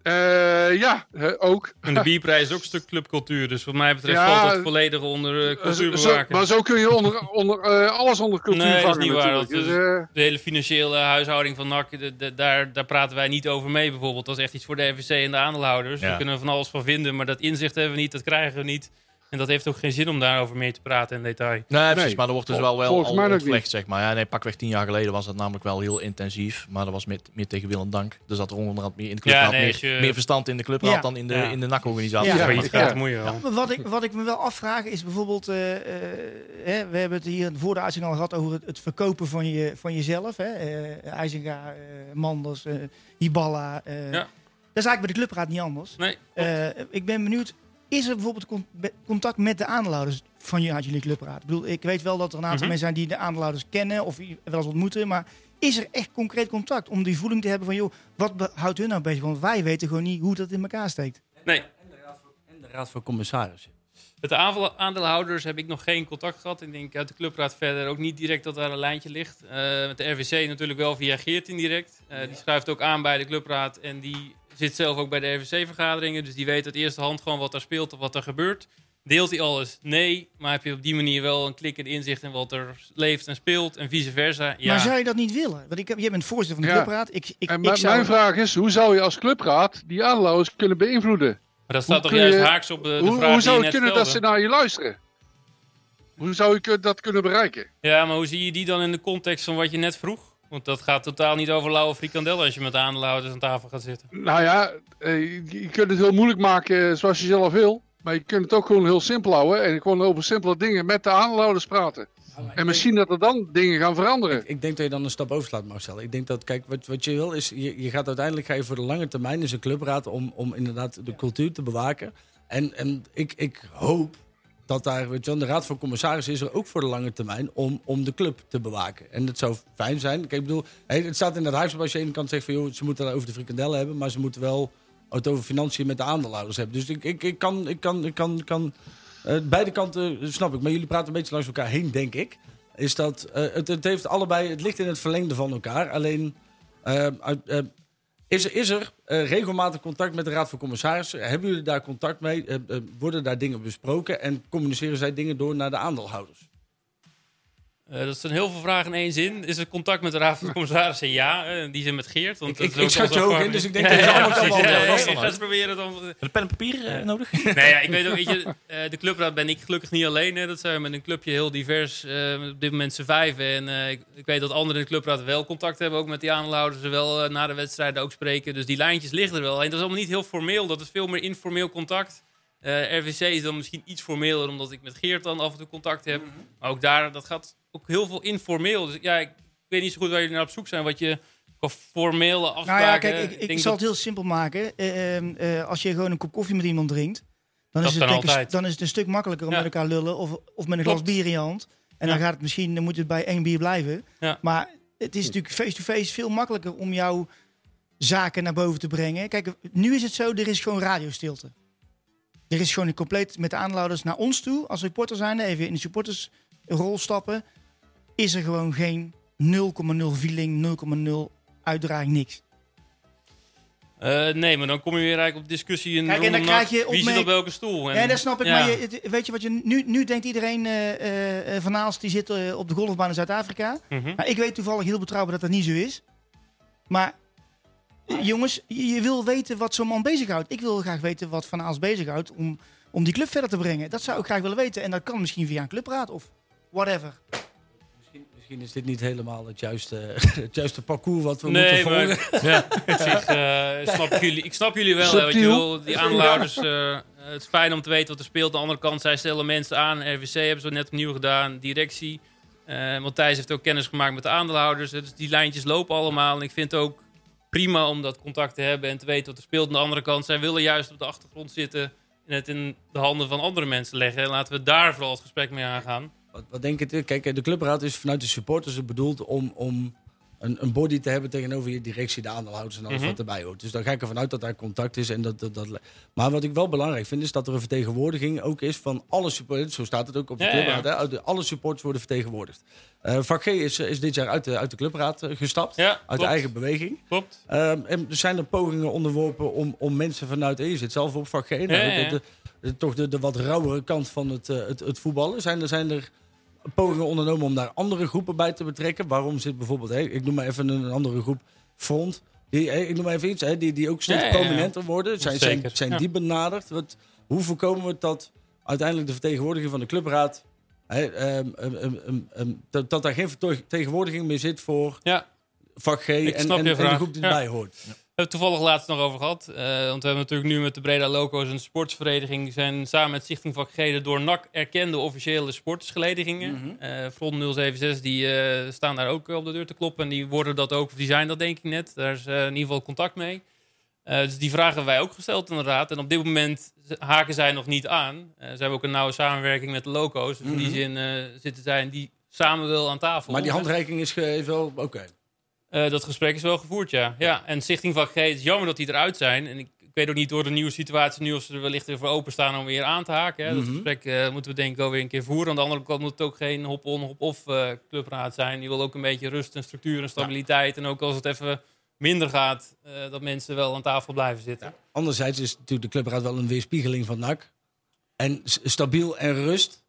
Eh, ja, eh, ook. En de bierprijs is ook een stuk clubcultuur. Dus wat mij betreft Ja, valt het volledig onder cultuur zo- bewaken. maar zo kun je onder, onder, eh, alles onder cultuur Nee, dat is vangen niet waar, natuurlijk. dat Dus, De hele financiële huishouding van NAC, de- de- daar, daar praten wij niet over mee bijvoorbeeld. Dat is echt iets voor de RVC en de aandeelhouders. Ja. Daar kunnen we van alles van vinden, maar dat inzicht hebben we niet, dat krijgen we niet. En dat heeft ook geen zin om daarover meer te praten in detail. Nee, precies. Nee, Maar er wordt dus wel wel al ontvlecht, zeg maar. Ja, nee, pakweg tien jaar geleden was dat namelijk wel heel intensief. Maar dat was meer, meer tegen wil en dank. Dus dat er onderhand meer in de Ja, nee, meer, je- meer verstand in de clubraad Ja. dan in de, Ja. in de NAC-organisatie. Ja. Gaat. Maar Wat ik, wat ik me wel afvraag is bijvoorbeeld, eh, eh, hè, we hebben het hier voor de uitzending al gehad over het, het verkopen van, je, van jezelf. Hè? Eh, IJzinga, eh, Manders, eh Hiballa. eh. Ja. Dat is eigenlijk bij de clubraad niet anders. Nee, Eh, ik ben benieuwd, is er bijvoorbeeld con- be- contact met de aandeelhouders van jullie clubraad? Ik bedoel, ik weet wel dat er een aantal Mhm. mensen zijn die de aandeelhouders kennen of wel eens ontmoeten, maar is er echt concreet contact om die voeling te hebben van, joh, wat houdt hun nou bezig? Want wij weten gewoon niet hoe dat in elkaar steekt. nee. En de raad van commissarissen. Met de aandeelhouders heb ik nog geen contact gehad. Ik denk uit de clubraad verder ook niet direct dat daar een lijntje ligt. Eh, met de RVC natuurlijk wel via Geert indirect. Eh, die schuift ook aan bij de clubraad en die zit zelf ook bij de RVC-vergaderingen. Dus die weet uit eerste hand gewoon wat er speelt of wat er gebeurt. Deelt hij alles? Nee. Maar heb je op die manier wel een klik en inzicht in wat er leeft en speelt en vice versa? Ja. Maar zou je dat niet willen? Want ik heb, jij bent voorzitter van de Ja. clubraad. Ik, ik, en ik mijn- zou, mijn vraag is, hoe zou je als clubraad die aandeelhouders kunnen beïnvloeden? Maar dat staat Hoe toch juist je- haaks op de, de Hoe, vraag hoe zou je kunnen dat ze naar je luisteren? Hoe zou je dat kunnen bereiken? Ja, maar hoe zie je die dan in de context van wat je net vroeg? Want dat gaat totaal niet over lauwe frikandellen als je met de aandeelhouders aan tafel gaat zitten. Nou ja, eh, je, kunt het heel moeilijk maken eh, zoals je zelf wil. Maar je kunt het ook gewoon heel simpel houden. En gewoon over simpele dingen met de aandeelhouders praten. En misschien dat er dan dingen gaan veranderen. Ik denk dat je dan een stap overslaat, Marcel. Ik denk dat, kijk, wat, wat je wil is, je, je gaat uiteindelijk ga je voor de lange termijn is een clubraad om, om inderdaad de cultuur te bewaken. En, en ik, ik hoop dat daar, weet je, de raad van commissarissen is er ook voor de lange termijn om, om de club te bewaken. En het zou fijn zijn. Kijk, ik bedoel, het staat in het huis als je aan de kant zegt van, joh, ze moeten het over de frikandellen hebben, maar ze moeten wel over financiën met de aandeelhouders hebben. Dus ik, ik, ik kan, ik kan, ik kan, kan eh, beide kanten snap ik, maar jullie praten een beetje langs elkaar heen, denk ik. Is dat eh, het, het heeft allebei, het ligt in het verlengde van elkaar. Alleen eh, is er, is er eh, regelmatig contact met de Raad van Commissarissen? Hebben jullie daar contact mee? Eh, eh, worden daar dingen besproken en communiceren zij dingen door naar de aandeelhouders? Eh, dat zijn heel veel vragen in één zin. Is er contact met de Raad van Commissarissen? Ja, eh, die zijn met Geert. Want Ik- dat ik- is ook je in, dus ik denk dat je allemaal. Ja, uit. eens proberen dan. Een pen en papier eh, nodig? Nee, ja, ik weet ook, weet je, eh, de clubraad ben ik gelukkig niet alleen. Hè. Dat zijn we met een clubje heel divers. eh, op dit moment z'n vijven. En eh, ik, ik weet dat anderen in de clubraad wel contact hebben. Ook met die aandeelhouders. Ze wel na de wedstrijden ook spreken. Dus die lijntjes liggen er wel. En dat is allemaal niet heel formeel. Dat is veel meer informeel contact. Eh, RVC is dan misschien iets formeler. Omdat ik met Geert dan af en toe contact heb. Maar ook daar, dat gaat ook heel veel informeel. Dus ja, ik weet niet zo goed waar jullie naar op zoek zijn. Wat je formele afspraken... Nou ja, kijk, ik, ik, zal het heel simpel maken. Eh, ehm, eh, als je gewoon een kop koffie met iemand drinkt, dan, Dat is, het, ik, altijd. dan is het een stuk makkelijker om Ja. met elkaar lullen of, of met een Klopt. glas bier in je hand. En Ja. dan gaat het misschien, dan moet het bij één bier blijven. Ja. Maar het is natuurlijk face-to-face veel makkelijker om jouw zaken naar boven te brengen. Kijk, nu is het zo, er is gewoon radiostilte. Er is gewoon een compleet met de naar ons toe, als supporter zijn, even in de supportersrol stappen, is er gewoon geen 0,0 feeling, 0,0 uitdraging, niks. Eh, nee, maar dan kom je weer eigenlijk op discussie in Kijk, en dan krijg je. Wie zit op welke stoel? En, Ja, dat snap ik. ja. Maar je, weet je wat je nu, nu denkt iedereen eh, van Aalst die zit op de golfbaan in Zuid-Afrika. Mhm. Maar ik weet toevallig heel betrouwbaar dat dat niet zo is. Maar jongens, je, je wil weten wat zo'n man bezighoudt. Ik wil graag weten wat Van Aalst bezighoudt om, om die club verder te brengen. Dat zou ik graag willen weten. En dat kan misschien via een clubraad of whatever. Misschien, is dit niet helemaal het juiste, het juiste parcours wat we Nee, moeten maar volgen. ja, op zich, eh, snap ik, jullie, ik snap jullie wel. Hè, wil, die aandeelhouders, eh, het is fijn om te weten wat er speelt. Aan de andere kant, zij stellen mensen aan. RVC hebben ze net opnieuw gedaan. Directie. Eh Matthijs heeft ook kennis gemaakt met de aandeelhouders. Dus die lijntjes lopen allemaal. En ik vind het ook prima om dat contact te hebben en te weten wat er speelt. Aan de andere kant, zij willen juist op de achtergrond zitten en het in de handen van andere mensen leggen. En laten we daar vooral het gesprek mee aangaan. Wat, wat denk je? Kijk, de clubraad is vanuit de supporters bedoeld om, om een, een body te hebben tegenover je directie, de aandeelhouders en alles Mhm. wat erbij hoort. Dus dan ga ik ervan uit dat daar contact is. En dat, dat, dat, maar wat ik wel belangrijk vind, is dat er een vertegenwoordiging ook is van alle supporters. Zo staat het ook op de Ja, ja, ja. clubraad. hè, Alle supporters worden vertegenwoordigd. Eh vak G is, is dit jaar uit de, uit de clubraad eh, gestapt. Ja, uit klopt. de eigen beweging. Klopt. Ehm, en er zijn er pogingen onderworpen om, om mensen vanuit... eh, Je zit zelf op vak G. nou, de- de- de- toch de, de wat rauwere kant van het, eh, het, het voetballen. Zijn er, zijn er pogingen ondernomen om daar andere groepen bij te betrekken? Waarom zit bijvoorbeeld... hè, ik noem maar even een andere groep. Front. Die, hè, ik noem maar even iets. Hè, die, die ook steeds Ja, ja, ja. prominenter worden. Zijn, zijn, zijn ja. die benaderd? Wat, hoe voorkomen we dat uiteindelijk de vertegenwoordiging van de clubraad... Hè, ehm, ehm, ehm, dat, dat daar geen vertegenwoordiging meer zit voor Ja, vak G Ik en, snap en, je en de groep die Ja. erbij hoort. We hebben het toevallig laatst nog over gehad. eh, want we hebben natuurlijk nu met de Breda Loco's een sportsvereniging. zijn samen met Stichting Vak G de door NAC erkende officiële sportsgeledingen. Mhm. Eh, Front 076 die eh, staan daar ook op de deur te kloppen. En die worden dat ook, of die zijn dat denk ik net. Daar is in ieder geval contact mee. Dus die vragen hebben wij ook gesteld inderdaad. En op dit moment haken zij nog niet aan. Ze hebben ook een nauwe samenwerking met de Loco's. Dus in die Mhm. zin zitten zij en die samen wel aan tafel. Maar die handreiking is wel oké. Eh, dat gesprek is wel gevoerd, ja. ja. En Stichting Vak G, het is jammer dat die eruit zijn. En ik, ik weet ook niet door de nieuwe situatie nu of ze er wellicht voor openstaan om weer aan te haken. Hè. Dat Mhm. gesprek eh, moeten we denk ik wel weer een keer voeren. Aan de andere kant moet het ook geen hop-on, hop-off eh, clubraad zijn. Die wil ook een beetje rust en structuur en stabiliteit. En ook als het even minder gaat, dat mensen wel aan tafel blijven zitten. Anderzijds is natuurlijk de clubraad wel een weerspiegeling van NAC. En stabiel en rust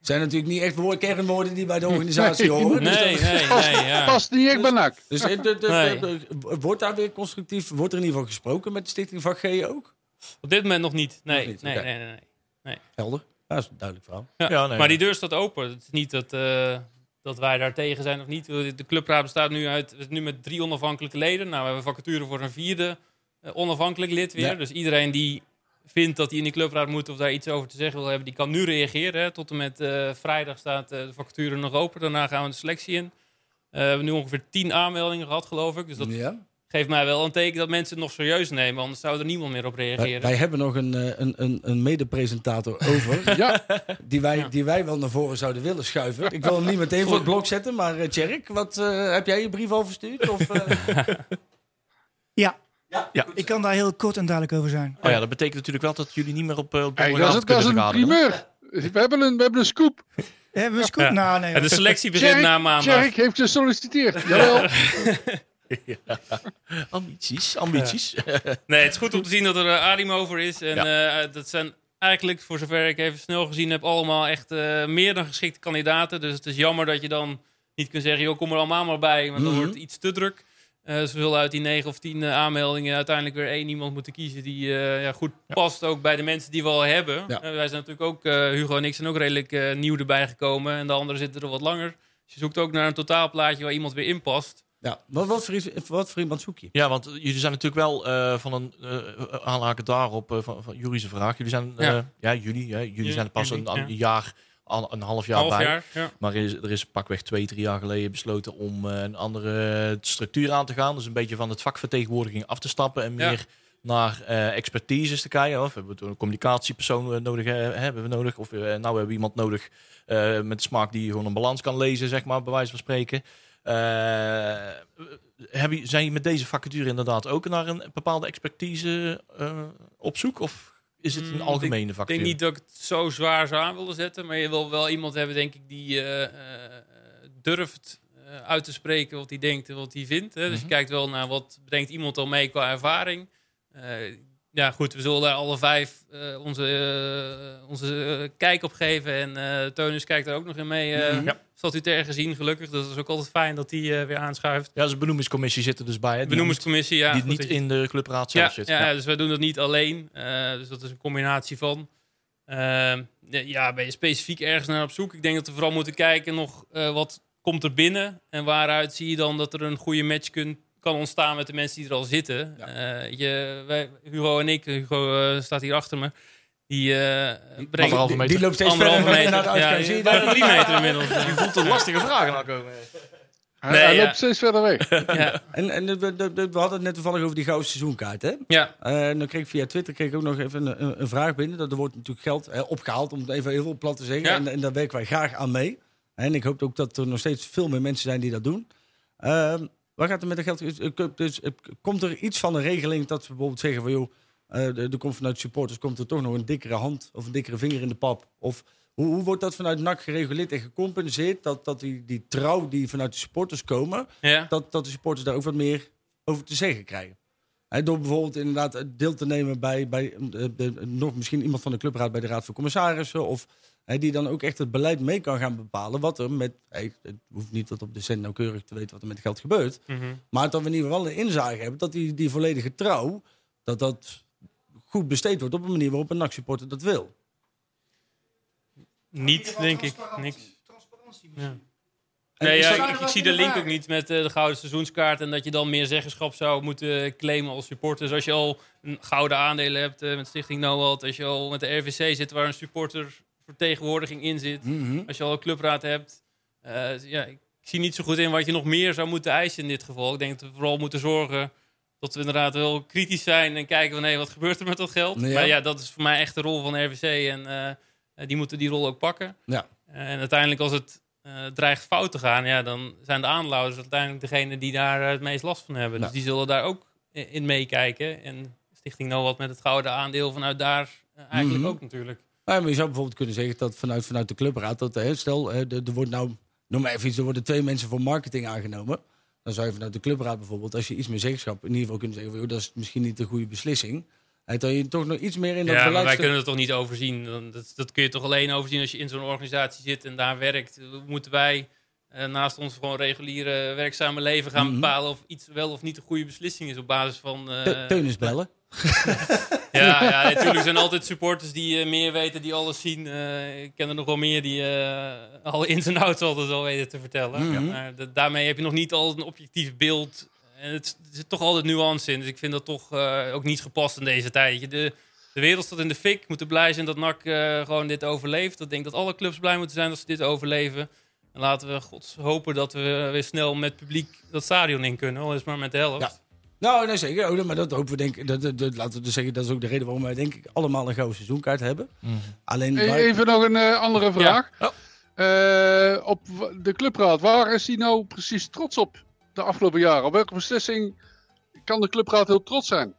zijn natuurlijk niet echt woord, kernwoorden die bij de organisatie Nee. horen. Dus, Nee, dat- nee, nee. Ja. Past niet echt bij NAC. dus eh, de- de- Nee. de- de- wordt daar weer constructief, wordt er in ieder geval gesproken met de Stichting Vak G ook? Op dit moment nog niet. Nee, Nog niet, nee, nee, nee, nee. Helder. Ja, dat is een duidelijk verhaal. Ja, Ja, nee, maar die deur staat open. Het is niet dat, eh, dat wij daar tegen zijn of niet. De clubraad bestaat nu uit nu met drie onafhankelijke leden. Nou, we hebben vacature voor een vierde eh, onafhankelijk lid weer. Ja. Dus iedereen die vindt dat hij in die clubraad moet of daar iets over te zeggen wil hebben, die kan nu reageren. hè. Tot en met eh, vrijdag staat eh, de vacature nog open. Daarna gaan we de selectie in. Eh, we hebben nu ongeveer tien aanmeldingen gehad, geloof ik. Dus dat ja. geeft mij wel een teken dat mensen het nog serieus nemen. Anders zou er niemand meer op reageren. wij hebben nog een, eh, een, een, een mede-presentator over. Ja, die, wij, Ja. die wij wel naar voren zouden willen schuiven. Ik wil hem niet meteen voor het blok zetten. Maar uh, Tjerk, wat, eh, heb jij je brief al verstuurd? Of, eh? Ja, Ja. ik kan daar heel kort en duidelijk over zijn. Oh ja, dat betekent natuurlijk wel dat jullie niet meer op, eh, op hey, dat is, dat is kunnen een primeur. We hebben een, we hebben een scoop. Hebben we scoop? Ja. Nou, nee. En de selectie begint na maandag. Tjerk heeft gesolliciteerd. Jawel. Ambities, ambities. Nee, het is goed om te zien dat er uh, Arim over is. En Ja. eh, dat zijn eigenlijk, voor zover ik even snel gezien heb, allemaal echt eh, meer dan geschikte kandidaten. Dus het is jammer dat je dan niet kunt zeggen, joh, kom er allemaal maar bij. Want dan Mhm. wordt het iets te druk. Eh we zullen uit die negen of tien eh, aanmeldingen uiteindelijk weer één iemand moeten kiezen die eh, ja, goed past ook bij de mensen die we al hebben. Ja. Wij zijn natuurlijk ook, eh, Hugo en ik zijn ook redelijk nieuw erbij gekomen. En de anderen zitten er wat langer. Dus je zoekt ook naar een totaalplaatje waar iemand weer in past. ja. wat, wat, voor, wat voor iemand zoek je? Ja, want jullie zijn natuurlijk wel eh, van een uh, aanhaken daarop uh, van, van Jury's vraag. Jullie zijn, uh, Ja. ja, jullie, ja, jullie Ja, zijn er pas jullie, een, ja. een jaar, al, een half jaar Half bij. jaar, ja. Maar er is, er is pakweg twee, drie jaar geleden besloten om uh, een andere structuur aan te gaan. Dus een beetje van het vakvertegenwoordiging af te stappen en meer naar uh, expertises te kijken. Of hebben we een communicatiepersoon nodig, uh, hebben we nodig? Of uh, nou hebben we iemand nodig met smaak die gewoon een balans kan lezen, zeg maar, bij wijze van spreken. Heb je, zijn je met deze vacature inderdaad ook naar een bepaalde expertise op zoek? Of is het een Mm, algemene Ik vacature? denk niet dat ik het zo zwaar zou aan willen zetten. Maar je wil wel iemand hebben, denk ik, die uh, uh, durft uh, uit te spreken wat hij denkt en wat hij vindt. Hè. Dus Mhm. je kijkt wel naar wat brengt iemand al mee qua ervaring. Uh, ja, goed, we zullen daar alle vijf uh, onze, uh, onze uh, kijk op geven. En uh, Teunus kijkt er ook nog in mee. Uh. Ja. Statutair gezien, gelukkig. Dus dat is ook altijd fijn dat die weer aanschuift. Ja, dus de benoemingscommissie zit er dus bij. Hè? De benoemingscommissie, ja. Die niet in de clubraad ja, zelf zit. Ja, dus wij doen dat niet alleen. Dus dat is een combinatie van. Uh, ja, ben je specifiek ergens naar op zoek? Ik denk dat we vooral moeten kijken nog wat komt er binnen. En waaruit zie je dan dat er een goede match kun, kan ontstaan met de mensen die er al zitten. Ja. Uh, je, wij, Hugo en ik, Hugo uh, staat hier achter me. Die, uh, Anderhalve meter. Die loopt steeds anderhalve verder meter. naar de uitgang. Ja, Zie je bijna dat? drie meter inmiddels. Je voelt een lastige vraag aan komen. Hij, Nee, hij ja. loopt steeds verder weg. ja, En, en we, we- we- we hadden het net toevallig over die gouden seizoenkaart. Hè? ja, Eh, en dan kreeg ik via Twitter kreeg ik ook nog even een, een, vraag binnen. Dat er wordt natuurlijk geld eh, opgehaald, om het even heel plat te zeggen. Ja. En, en daar werken wij graag aan mee. En ik hoop ook dat er nog steeds veel meer mensen zijn die dat doen. Ehm, wat gaat er met de geld? Dus, eh, Dus, eh, komt er iets van een regeling dat we bijvoorbeeld zeggen van joh, eh, er er komt vanuit supporters komt er toch nog een dikkere hand of een dikkere vinger in de pap? Of hoe, hoe wordt dat vanuit NAC gereguleerd en gecompenseerd dat, dat die, die trouw die vanuit de supporters komen, Ja. dat, dat de supporters daar ook wat meer over te zeggen krijgen? Door bijvoorbeeld inderdaad deel te nemen bij, bij eh, de- nog misschien iemand van de clubraad bij de raad van commissarissen of hè, die dan ook echt het beleid mee kan gaan bepalen wat er met, hey, het hoeft niet tot op de cent nauwkeurig te weten wat er met het geld gebeurt, Mhm. maar dat we in ieder geval een inzage hebben dat die, die volledige trouw, dat dat goed besteed wordt op een manier waarop een NAC-supporter dat wil. Niet, denk ik. Niks. Transparantie Ja. Nee, ja, dat- ik, ik zie de link ook niet met eh, de gouden seizoenskaart en dat je dan meer zeggenschap zou moeten claimen als supporter. Dus als je al een gouden aandelen hebt eh, met Stichting NOAD, als je al met de RVC zit waar een supportervertegenwoordiging in zit, Mhm. als je al een clubraad hebt. eh, ja, ik zie niet zo goed in wat je nog meer zou moeten eisen in dit geval. Ik denk dat we vooral moeten zorgen dat we inderdaad wel kritisch zijn en kijken van hé, wat gebeurt er met dat geld. Ja. Maar ja, dat is voor mij echt de rol van RVC en eh, die moeten die rol ook pakken. Ja. En uiteindelijk als het eh, dreigt fout te gaan, ja, dan zijn de aandeelhouders uiteindelijk degene die daar het meest last van hebben. Ja. Dus die zullen daar ook in meekijken. En Stichting NOAD met het gouden aandeel vanuit daar eigenlijk Mhm. ook natuurlijk. Ja, maar je zou bijvoorbeeld kunnen zeggen dat vanuit, vanuit de clubraad, dat, hè, stel, er, wordt nou, noem maar even iets, er worden twee mensen voor marketing aangenomen. Dan zou je vanuit de clubraad bijvoorbeeld, als je iets meer zeggenschap, in ieder geval kunnen zeggen, van, joh, dat is misschien niet de goede beslissing. Dat je toch nog iets meer in dat Ja, maar wij kunnen het toch niet overzien. Dan- Dat, dat kun je toch alleen overzien als je in zo'n organisatie zit en daar werkt. Moeten wij eh, naast ons gewoon reguliere werkzame leven gaan Mhm. bepalen of iets wel of niet een goede beslissing is op basis van... eh, Te- Teun is bellen. Ja, ja natuurlijk zijn altijd supporters die eh, meer weten, die alles zien. Eh, ik ken er nog wel meer die eh alle ins en outs altijd al weten te vertellen. Mhm. Maar da- daarmee heb je nog niet altijd een objectief beeld. En het, er zit toch altijd nuance in. Dus ik vind dat toch ook niet gepast in deze tijd. De, de wereld staat in de fik. We moeten blij zijn dat NAC gewoon dit overleeft. Ik denk dat alle clubs blij moeten zijn dat ze dit overleven. En laten we gods hopen dat we weer snel met publiek dat stadion in kunnen. Al is maar met de helft. Ja. Nou, nee, zeker. Oh, maar dat hopen we denk ik. Dat, dat, dat- laten we dus zeggen, dat is ook de reden waarom wij denk ik allemaal een gouden seizoenkaart hebben. Alleen E- Even nog een eh, andere vraag. Oh. Eh, op de clubraad, waar is hij nou precies trots op de afgelopen jaren? Op welke beslissing kan de clubraad heel trots zijn?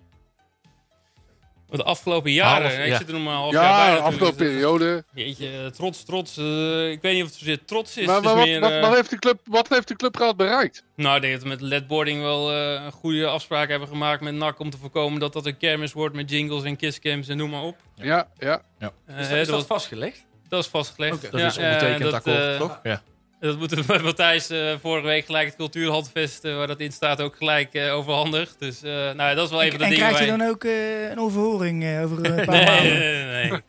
De afgelopen jaren. Half, ik ja. zit er nog maar een half jaar bij. Ja, de afgelopen Dus dat- periode. Jeetje, trots, trots. eh, ik weet niet of het zozeer trots is. Maar, het is maar wat, meer, wat, eh, wat heeft de club, wat heeft de clubraad bereikt? nou, ik denk dat we met ledboarding wel eh, een goede afspraak hebben gemaakt met NAC... om te voorkomen dat dat een kermis wordt met jingles en kisscams en noem maar op. Ja, ja. Eh, is, dat, is dat dat, vastgelegd? dat is vastgelegd. Dat Ja, is ondertekend eh, dat, akkoord, eh, toch? Ja. Dat moeten we met Matthijs eh, vorige week gelijk het cultuurhandvest... eh, waar dat in staat ook gelijk eh, overhandigd. Dus nou, dat is wel even de En dingen krijg je dan ook een overhoring over een paar Nee, maanden? nee, nee.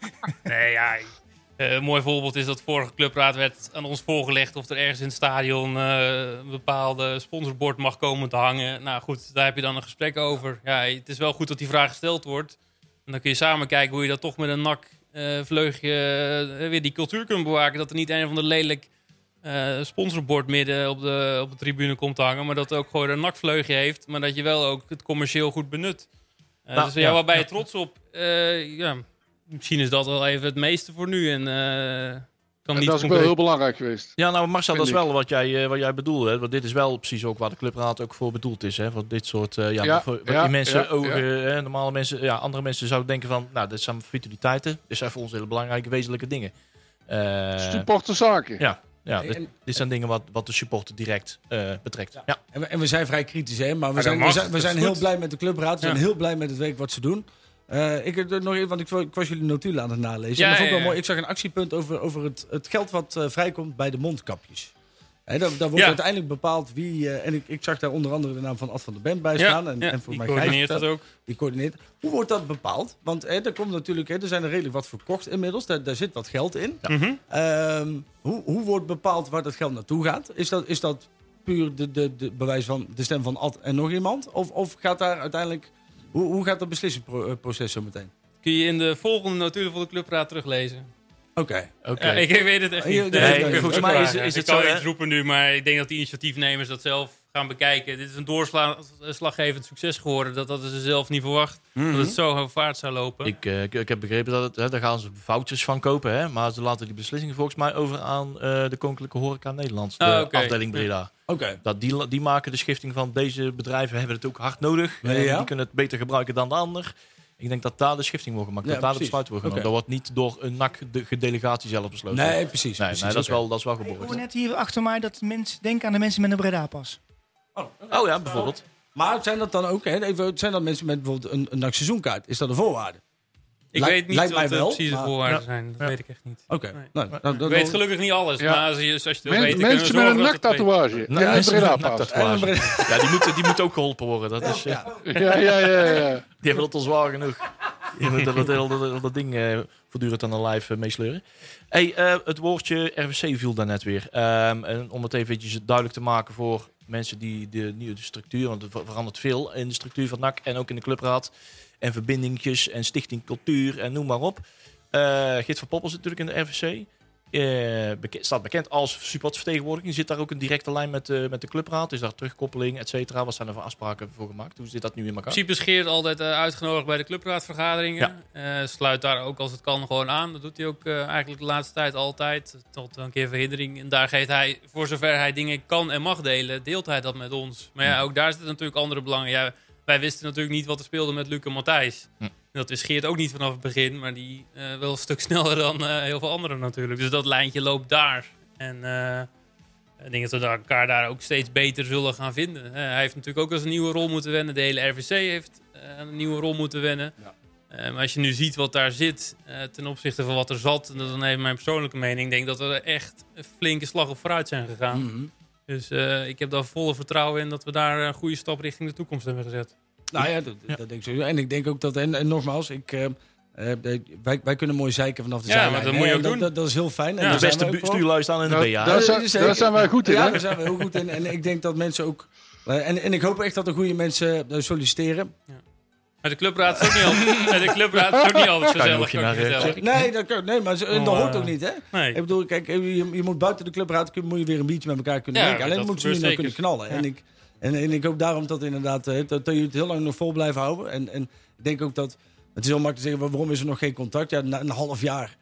nee. ja, een mooi voorbeeld is dat vorige clubraad werd aan ons voorgelegd of er ergens in het stadion een bepaalde sponsorbord mag komen te hangen. Nou goed, daar heb je dan een gesprek over. Ja, het is wel goed dat die vraag gesteld wordt. En dan kun je samen kijken hoe je dat toch met een nak vleugje weer die cultuur kunt bewaken. Dat er niet een van de lelijk eh, sponsorbord midden op de, op de tribune komt te hangen. Maar dat ook gewoon een nakvleugje heeft. Maar dat je wel ook het commercieel goed benut. Eh, Nou, dus ja, waar ben je trots op? Eh, ja, misschien is dat wel even het meeste voor nu. En eh, kan En niet dat is ook wel concreet- heel belangrijk geweest. Ja, nou Marcel, dat is wel wat jij, eh, wat jij bedoelde. Hè? Want dit is wel precies ook waar de clubraad ook voor bedoeld is. Hè? Voor dit soort, eh, ja, Ja, voor, ja, die mensen, ja, ogen, ja. Hè? normale mensen, ja, andere mensen zouden denken van, nou, dit zijn futiliteiten. Dit zijn voor ons hele belangrijke, wezenlijke dingen. Eh, Supporterzaken. ja, ja En- dit, dit zijn dingen wat, wat de supporter direct eh, betrekt. Ja. En we, en we zijn vrij kritisch, hè? maar we zijn, we zijn, we heel blij met de clubraad. We Ja. zijn heel blij met het werk wat ze doen. Eh, ik, heb nog even, want ik, ik was jullie notulen aan het nalezen. Ja, en dat vond ik ja, wel ja. mooi. Ik zag een actiepunt over, over het, het geld wat eh, vrijkomt bij de mondkapjes. Hè, daar, daar wordt Ja. uiteindelijk bepaald wie... eh, en ik, ik zag daar onder andere de naam van Ad van der Bent bij staan. en, ja, en voor die mij coördineert dat ook. Die coördineert. Hoe wordt dat bepaald? Want hè, er komt natuurlijk, hè, er zijn er redelijk wat verkocht inmiddels. Daar, daar zit wat geld in. Mhm. Ehm, hoe, hoe wordt bepaald waar dat geld naartoe gaat? Is dat, is dat puur de, de, de bewijs van de stem van Ad en nog iemand? Of, of gaat daar uiteindelijk... Hoe, hoe gaat dat beslissingsproces zo meteen? Kun je in de volgende notulen van de clubraad teruglezen. Oké. Ik, ik weet het echt Je- niet. nee, nee, volgens het mij is- is het ik kan zo, hè? iets roepen nu, maar ik denk dat die initiatiefnemers dat zelf gaan bekijken. Dit is een doorslaggevend succes geworden. Dat hadden ze zelf niet verwacht. Dat het zo vaart zou lopen. Ik, eh, ik, ik heb begrepen dat het, hè, daar gaan ze foutjes van kopen. Hè? Maar ze laten die beslissingen volgens mij over aan eh, de Koninklijke Horeca Nederland. De Ah, afdeling Breda. Oké. Dat die, die maken de schifting van deze bedrijven hebben het ook hard nodig. Ja, ja. Die kunnen het beter gebruiken dan de ander. Ik denk dat daar de schifting wordt gemaakt. Ja, dat daar de besluit wordt genomen. Dat wordt niet door een NAC de delegatie zelf besloten. Nee, precies. Nee, precies, nee, dat, is wel, dat is wel Ik hoor net hier achter mij dat mensen denken aan de mensen met een Breda-pas. Oh ja, bijvoorbeeld. Maar zijn dat dan ook, hè, even, zijn dat mensen met bijvoorbeeld een, een NAC seizoenkaart? Is dat een voorwaarde? Ik Lijkt- weet niet lijkt wat mij de wel, precieze maar- voorwaarden Ja. zijn. Dat Ja. weet ik echt niet. Oké. Nee. Nou, nou, dat- Ik weet gelukkig niet alles, Ja. maar als je, als je het wil Men- weten, kunnen we mensen met een dat het weet. naktatoeage. Nou, En een een Ja, die moeten, die moeten ook geholpen worden. Dat is, Ja, ja, ja, ja. Die hebben het al zwaar genoeg. Die moeten dat, dat, dat, dat ding eh, voortdurend aan de live eh, meesleuren. Hey, eh, het woordje RWC viel daarnet weer. Ehm, en om het eventjes duidelijk te maken voor mensen die de nieuwe de structuur, want er ver- verandert veel in de structuur van NAC en ook in de clubraad. En verbindingjes en stichting cultuur en noem maar op. Eh Git van Poppel zit natuurlijk in de RVC. Eh, staat bekend als supportersvertegenwoordiging. Zit daar ook een directe lijn met, eh, met de clubraad? Is daar terugkoppeling, et cetera? Wat zijn er voor afspraken voor gemaakt? Hoe zit dat nu in In elkaar? principe is Geert altijd uitgenodigd bij de clubraadvergaderingen. Sluit daar ook als het kan gewoon aan. Dat doet hij ook eigenlijk de laatste tijd altijd. Tot een keer verhindering. En daar geeft hij, voor zover hij dingen kan en mag delen, deelt hij dat met ons. Maar ja, ook daar zitten natuurlijk andere belangen. Ja, wij wisten natuurlijk niet wat er speelde met Luc en Matthijs. Hm. En Dat wist Geert ook niet vanaf het begin. Maar die eh, wel een stuk sneller dan eh, heel veel anderen natuurlijk. Dus dat lijntje loopt daar. En... eh, ik denk dat we elkaar daar ook steeds beter zullen gaan vinden. Hij heeft natuurlijk ook als een nieuwe rol moeten wennen. De hele RVC heeft een nieuwe rol moeten wennen. Eh, maar als je nu ziet wat daar zit ten opzichte van wat er zat, en dat is dan even mijn persoonlijke mening, denk dat we er echt een flinke slag op vooruit zijn gegaan. Mhm. Dus ik heb daar volle vertrouwen in dat we daar een goede stap richting de toekomst hebben gezet. Nou ja, dat, dat denk ik sowieso. En ik denk ook dat, en, en nogmaals, ik, eh, eh, wij, wij kunnen mooi zeiken vanaf de Ja, zijlijn. maar dat moet je ook doen. Dat, dat is heel fijn. En Ja. De beste stuurlui staan in de BA. daar, Ja, daar zijn wij goed in, Ja, daar zijn we heel goed in. En ik denk dat mensen ook... eh, En, en ik hoop echt dat er goede mensen eh, solliciteren. Maar de clubraad is ook niet altijd, de clubraad is ook niet altijd Kan je gezellig. eh. Nee, dat, kan, nee maar zo- Oh, dat hoort eh, ook niet, hè? Nee. Ik bedoel, kijk, je, je moet buiten de clubraad kun- moet je weer een biertje met elkaar kunnen Ja, drinken. Alleen dat moet ze naar kunnen knallen. En, Ja. ik, en, en ik hoop daarom dat inderdaad eh, dat, dat je het heel lang nog vol blijft houden. En, en ik denk ook dat, het is heel makkelijk te zeggen, waarom is er nog geen contact? Ja, na een half jaar.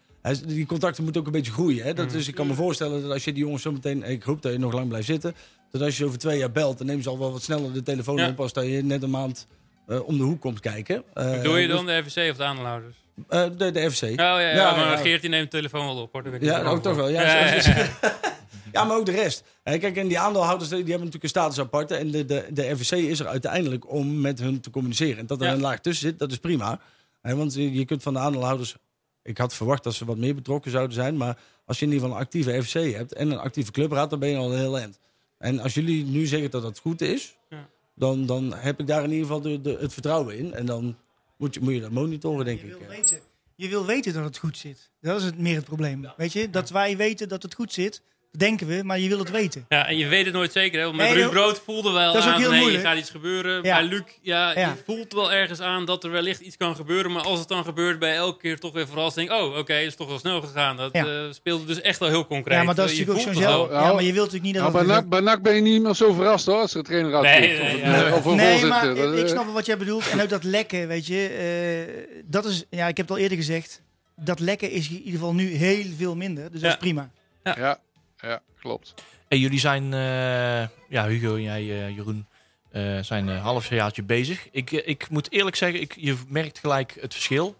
Die contacten moeten ook een beetje groeien. Hè? Dat, Mm. Dus ik kan me voorstellen dat als je die jongens zo meteen, ik hoop dat je nog lang blijft zitten, dat als je over twee jaar belt, dan nemen ze al wel wat sneller de telefoon Ja. op als dat je net een maand eh, om de hoek komt kijken. Eh, Doe je dus- dan de FVC of de aandeelhouders? de, de FC. Oh ja, ja, Ja, maar ja. Geert die neemt de telefoon wel op hoor. Ja, ook toch wel. Ja, Ja, maar ook de rest. Kijk, en die aandeelhouders die hebben natuurlijk een status aparte. En de, de, de RVC is er uiteindelijk om met hun te communiceren. En dat er Ja. een laag tussen zit, dat is prima. Want je je kunt van de aandeelhouders... Ik had verwacht dat ze wat meer betrokken zouden zijn. Maar als je in ieder geval een actieve RVC hebt en een actieve clubraad... dan ben je al een heel eind. En als jullie nu zeggen dat dat goed is... Ja. Dan, dan heb ik daar in ieder geval de, de, het vertrouwen in. En dan moet je, moet je dat monitoren, denk Je ik. wil, weten, je wil weten dat het goed zit. Dat is het meer het probleem. Weet je, dat wij weten dat het goed zit, denken we, maar je wil het weten. Ja, en je weet het nooit zeker. Hè? Want met Nee, Ruud. Brood voelde wel Dat is ook aan heel hey, er gaat iets gebeuren. Ja. Bij Luc, ja, Ja. je voelt wel ergens aan dat er wellicht iets kan gebeuren. Maar als het dan gebeurt, bij elke keer toch weer verrassing. Oh, oké, het is toch wel snel gegaan. Dat Ja. eh, speelde dus echt wel heel concreet. Ja, maar dat is Je natuurlijk ook zelf. wel. Ja, maar je wilt natuurlijk niet dat Nou, bij, NAC, bij NAC ben je niet meer zo verrast hoor, als er een trainer uit Nee, nee, of, of Nee, maar Dat, ik snap wel wat jij bedoelt. En ook dat lekken, weet je. eh, dat is, ja, ik heb het al eerder gezegd. Dat lekken is in ieder geval nu heel veel minder. Dus dat is prima. Ja, ja, klopt. En jullie zijn, eh, ja, Hugo en jij, eh, Jeroen, eh, zijn een halfjaartje bezig. Ik, ik moet eerlijk zeggen, ik, je merkt gelijk het verschil.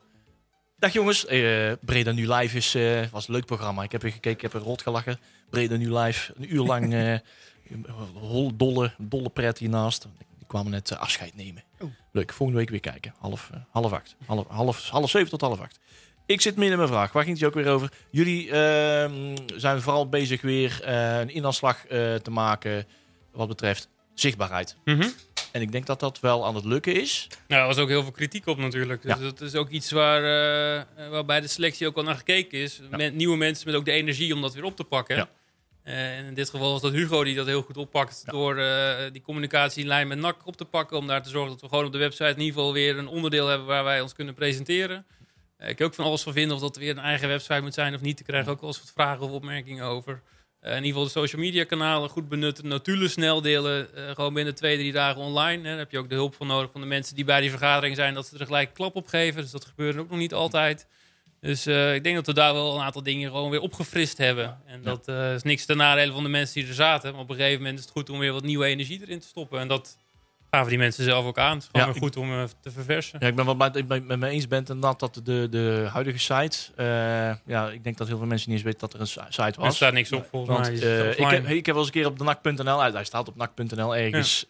Dag jongens, eh, Breda Nu Live is, eh, was een leuk programma. Ik heb er gekeken, ik heb er rot gelachen. Breda Nu Live, een uur lang eh, hol, dolle, dolle pret hiernaast. Die kwamen net afscheid nemen. Oh. Leuk, volgende week weer kijken. Half, half acht. Half, half, half zeven tot half acht. Ik zit midden in mijn vraag. Waar ging het ook weer over? Jullie ehm, zijn vooral bezig weer eh, een inhaalslag eh, te maken wat betreft zichtbaarheid. Mhm. En ik denk dat dat wel aan het lukken is. Nou, er was ook heel veel kritiek op natuurlijk. Dus Ja. dat is ook iets waar, eh, waarbij de selectie ook al naar gekeken is. Ja. Met nieuwe mensen met ook de energie om dat weer op te pakken. Ja. En in dit geval was dat Hugo die dat heel goed oppakt. Door die communicatielijn met NAC op te pakken. Om daar te zorgen dat we gewoon op de website in ieder geval weer een onderdeel hebben waar wij ons kunnen presenteren. Eh, ik kan ook van alles van vinden of dat weer een eigen website moet zijn of niet. Ik krijg ook wel eens wat vragen of opmerkingen over. Eh, in ieder geval de social media kanalen goed benutten. Natuurlijk snel delen. eh, gewoon binnen twee, drie dagen online. Hè. Daar heb je ook de hulp van nodig van de mensen die bij die vergadering zijn. Dat ze er gelijk klap op geven. Dus dat gebeurt ook nog niet altijd. Dus ik denk dat we daar wel een aantal dingen gewoon weer opgefrist hebben. En dat is niks ten nadele van de mensen die er zaten. Maar op een gegeven moment is het goed om weer wat nieuwe energie erin te stoppen. En dat gaven die mensen zelf ook aan. Het is gewoon Ja, weer goed om eh, te verversen. Ja, ik ben wat met, met, met me eens bent inderdaad dat de, de huidige site... eh, ja, ik denk dat heel veel mensen niet eens weten dat er een si- site Er was. staat niks op volgens Want mij. Eh, ik, heb, ik heb wel eens een keer op de nak.nl uit. Hij staat op nak.nl ergens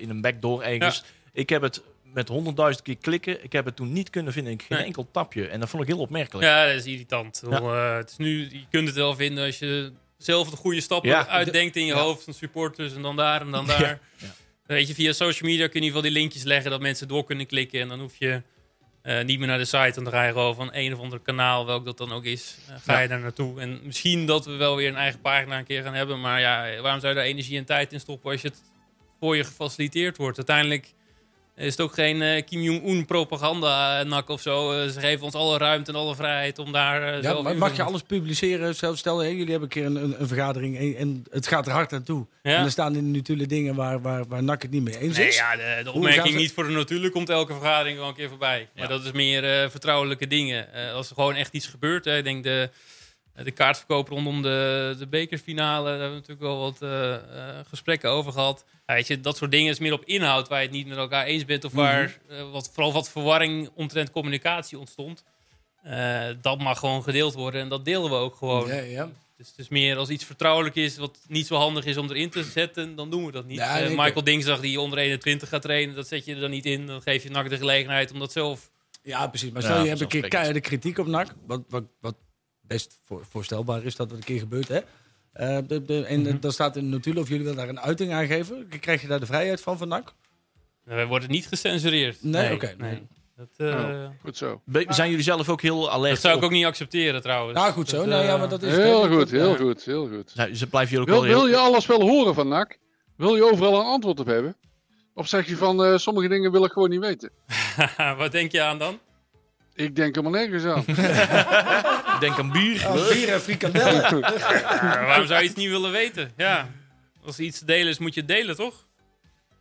in een backdoor ergens. Ik heb het met honderdduizend keer klikken. Ik heb het toen niet kunnen vinden. Ik geen Nee. enkel tapje. En dat vond ik heel opmerkelijk. Ja, dat is irritant. Ik het is nu, je kunt het wel vinden als je zelf de goede stappen Ja, uitdenkt in je ja. hoofd van supporters en dan daar en dan daar. Ja. Weet je, via social media kun je in ieder geval die linkjes leggen dat mensen door kunnen klikken en dan hoef je eh, niet meer naar de site, dan ga je gewoon van een of ander kanaal, welk dat dan ook is, eh, ga je daar naartoe. En misschien dat we wel weer een eigen pagina een keer gaan hebben, maar ja, waarom zou je daar energie en tijd in stoppen als je het voor je gefaciliteerd wordt? Uiteindelijk is het ook geen eh, Kim Jong-un propaganda nak of zo. Eh, ze geven ons alle ruimte en alle vrijheid om daar eh, Ja, maar mag je alles publiceren? Zelf stel, jullie hebben een keer een, een, een vergadering en, en het gaat er hard aan toe. Ja. En er staan er natuurlijk dingen waar, waar, waar NAC het niet mee eens Nee, is. ja, de, de opmerking niet voor de natuurlijk komt elke vergadering wel een keer voorbij. Maar dat is meer eh, vertrouwelijke dingen. Eh, als er gewoon echt iets gebeurt, hè, ik denk de, de kaartverkoop rondom de, de bekerfinale, daar hebben we natuurlijk wel wat eh, eh, gesprekken over gehad. Ja, weet je, dat soort dingen is meer op inhoud waar je het niet met elkaar eens bent of waar eh, wat, vooral wat verwarring omtrent communicatie ontstond. Eh, dat mag gewoon gedeeld worden en dat delen we ook gewoon. Ja, ja. Dus het is meer als iets vertrouwelijk is, wat niet zo handig is om erin te zetten, dan doen we dat niet. Ja, Eh, Michael Dingsdag die onder 21 gaat trainen, dat zet je er dan niet in. Dan geef je NAC de gelegenheid om dat zelf... Ja, precies. Maar Ja, stel je hebt een keer keiharde kritiek op NAC. Wat, wat, wat best voor, voorstelbaar is dat dat een keer gebeurt. Hè? Eh, de, de, en Mhm. dan staat in de notulen of jullie willen daar een uiting aan geven. Krijg je daar de vrijheid van van NAC? We worden niet gecensureerd. Nee, oké, nee. nee. Dat, eh, Oh. Goed zo. Be- Zijn jullie zelf ook heel alert? dat zou ik op- ook niet accepteren trouwens. Nou, goed zo. Dat, nou, ja, eh, maar dat is Heel goed, heel ja. goed, heel goed. Zijn- Ze blijven jullie ook Wil, wel heel... wil je alles wel horen van NAC? Wil je overal een antwoord op hebben? Of zeg je van eh, sommige dingen wil ik gewoon niet weten? Wat denk je aan dan? Ik denk helemaal nergens aan. Ik denk aan bier. Oh, bier en frikandellen. Ja, waarom zou je iets niet willen weten? Ja. Als iets te delen is, moet je het delen, toch?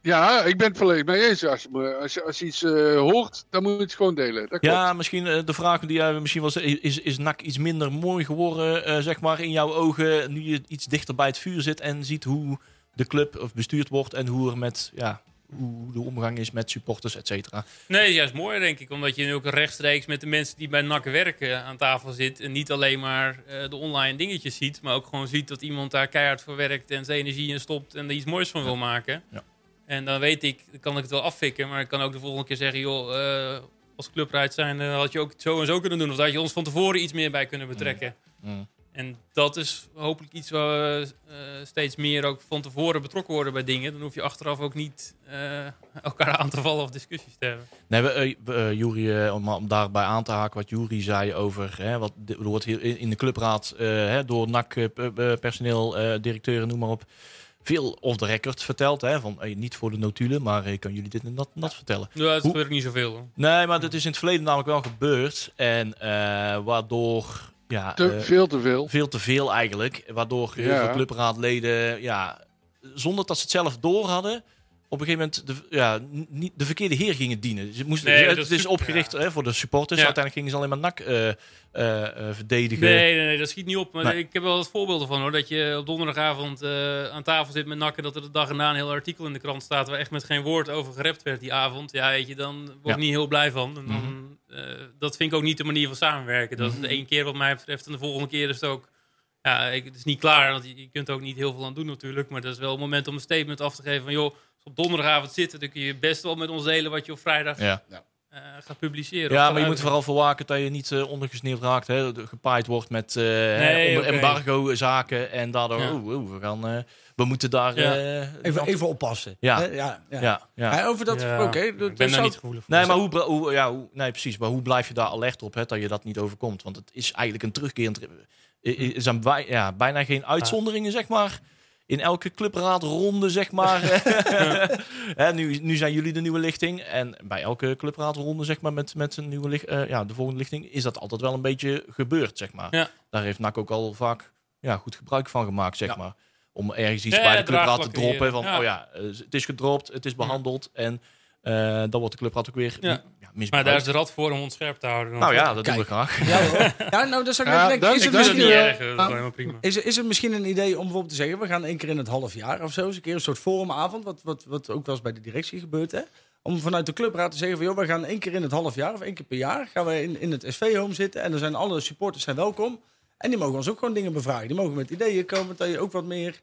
ja, ik ben het volledig mee eens. Als je, als je, als je iets eh, hoort, dan moet je het gewoon delen. Dat klopt. Ja, misschien eh, de vraag die jij misschien was, is, is NAC iets minder mooi geworden, eh, zeg maar, in jouw ogen, nu je iets dichter bij het vuur zit en ziet hoe de club of bestuurd wordt en hoe er met, ja, hoe de omgang is met supporters, et cetera. Nee, juist mooi denk ik. Omdat je nu ook rechtstreeks met de mensen die bij NAC werken aan tafel zit. En niet alleen maar eh, de online dingetjes ziet. Maar ook gewoon ziet dat iemand daar keihard voor werkt en zijn energie in stopt. En er iets moois van wil maken. Ja. En dan weet ik, dan kan ik het wel afvikken. Maar ik kan ook de volgende keer zeggen, joh, eh, als clubraad zijn had je ook zo en zo kunnen doen. Of had je ons van tevoren iets meer bij kunnen betrekken. Mm. En dat is hopelijk iets waar we eh, steeds meer ook van tevoren betrokken worden bij dingen. Dan hoef je achteraf ook niet eh, elkaar aan te vallen of discussies te hebben. Nee, eh, Jury, om, om daarbij aan te haken wat Jury zei over, hè, wat er wordt hier in de clubraad hè, door NAC, p- personeel, eh, directeuren, noem maar op, veel off the record verteld. Hè, van, niet voor de notulen, maar eh, kan jullie dit en dat, en dat vertellen. Ja, dat Hoe- gebeurt niet zoveel. Hoor. Nee, maar dat is in het verleden namelijk wel gebeurd. En waardoor, ja, Te, eh, veel te veel. veel te veel eigenlijk. Waardoor heel Ja. veel clubraadleden, ja, zonder dat ze het zelf door hadden, op een gegeven moment de, ja, niet de verkeerde heer gingen dienen. Het, Nee, is opgericht ja. hè, voor de supporters. Ja. Uiteindelijk gingen ze alleen maar NAC eh, eh, eh, verdedigen. Nee, nee, nee, dat schiet niet op. Maar Nee. ik heb wel wat voorbeelden van hoor. Dat je op donderdagavond aan tafel zit met nakken. Dat er de dag erna een heel artikel in de krant staat. Waar echt met geen woord over gerept werd die avond. Ja, weet je, dan word ik Ja. niet heel blij van. En dan, eh, dat vind ik ook niet de manier van samenwerken. Dat is de één keer wat mij betreft. En de volgende keer is het ook. Ja, ik, het is niet klaar. Want je, je kunt er ook niet heel veel aan doen natuurlijk. Maar dat is wel het moment om een statement af te geven van joh. Als op donderdagavond zitten, dan kun je best wel met ons delen wat je op vrijdag Ja. eh, gaat publiceren. Ja, maar je moet vooral voor waken dat je niet ondergesneeuwd raakt. Hè, gepaaid wordt met eh hè, onder oké. embargo-zaken. En daardoor, Ja. oeh, oeh, we, gaan, eh, we moeten daar... Ja. eh, Even, even oppassen. Ja. Hè? ja, ja. ja, ja. Ja, over dat ik dat- ben daar zou- niet gevoelig voor. Nee, maar hoe, hoe, ja, hoe, nee, precies. Maar hoe blijf je daar alert op, hè, dat je dat niet overkomt? Want het is eigenlijk een terugkerend... Er er zijn bij, ja, bijna geen uitzonderingen, zeg maar. In elke clubraadronde, zeg maar. hè, nu, nu zijn jullie de nieuwe lichting. En bij elke clubraadronde, zeg maar, met, met een nieuwe licht, eh, ja, de volgende lichting... is dat altijd wel een beetje gebeurd, zeg maar. Ja. Daar heeft NAC ook al vaak ja, goed gebruik van gemaakt, zeg Ja. maar. Om ergens iets Ja, bij de clubraad te droppen. Van, Ja. oh ja, eh, het is gedropt, het is behandeld. En Eh, dan wordt de clubraad ook weer Ja. ja. misbruikt. Maar daar is de rat voor om ons scherp te houden. Nou ja, dat doen we graag. Ja, hoor. ja, nou, dat zou ik Ja, net denken. dat- Is ik het misschien, niet erg. Dat is helemaal prima. Is, er- is er misschien een idee om bijvoorbeeld te zeggen, we gaan één keer in het half jaar of zo, eens een keer een soort forumavond, wat, wat, wat ook wel eens bij de directie gebeurt, hè? Om vanuit de clubraad te zeggen van, joh, we gaan één keer in het half jaar of één keer per jaar, gaan we in, in het SV-home zitten en dan zijn alle supporters zijn welkom. En die mogen ons ook gewoon dingen bevragen. Die mogen met ideeën komen dat je ook wat meer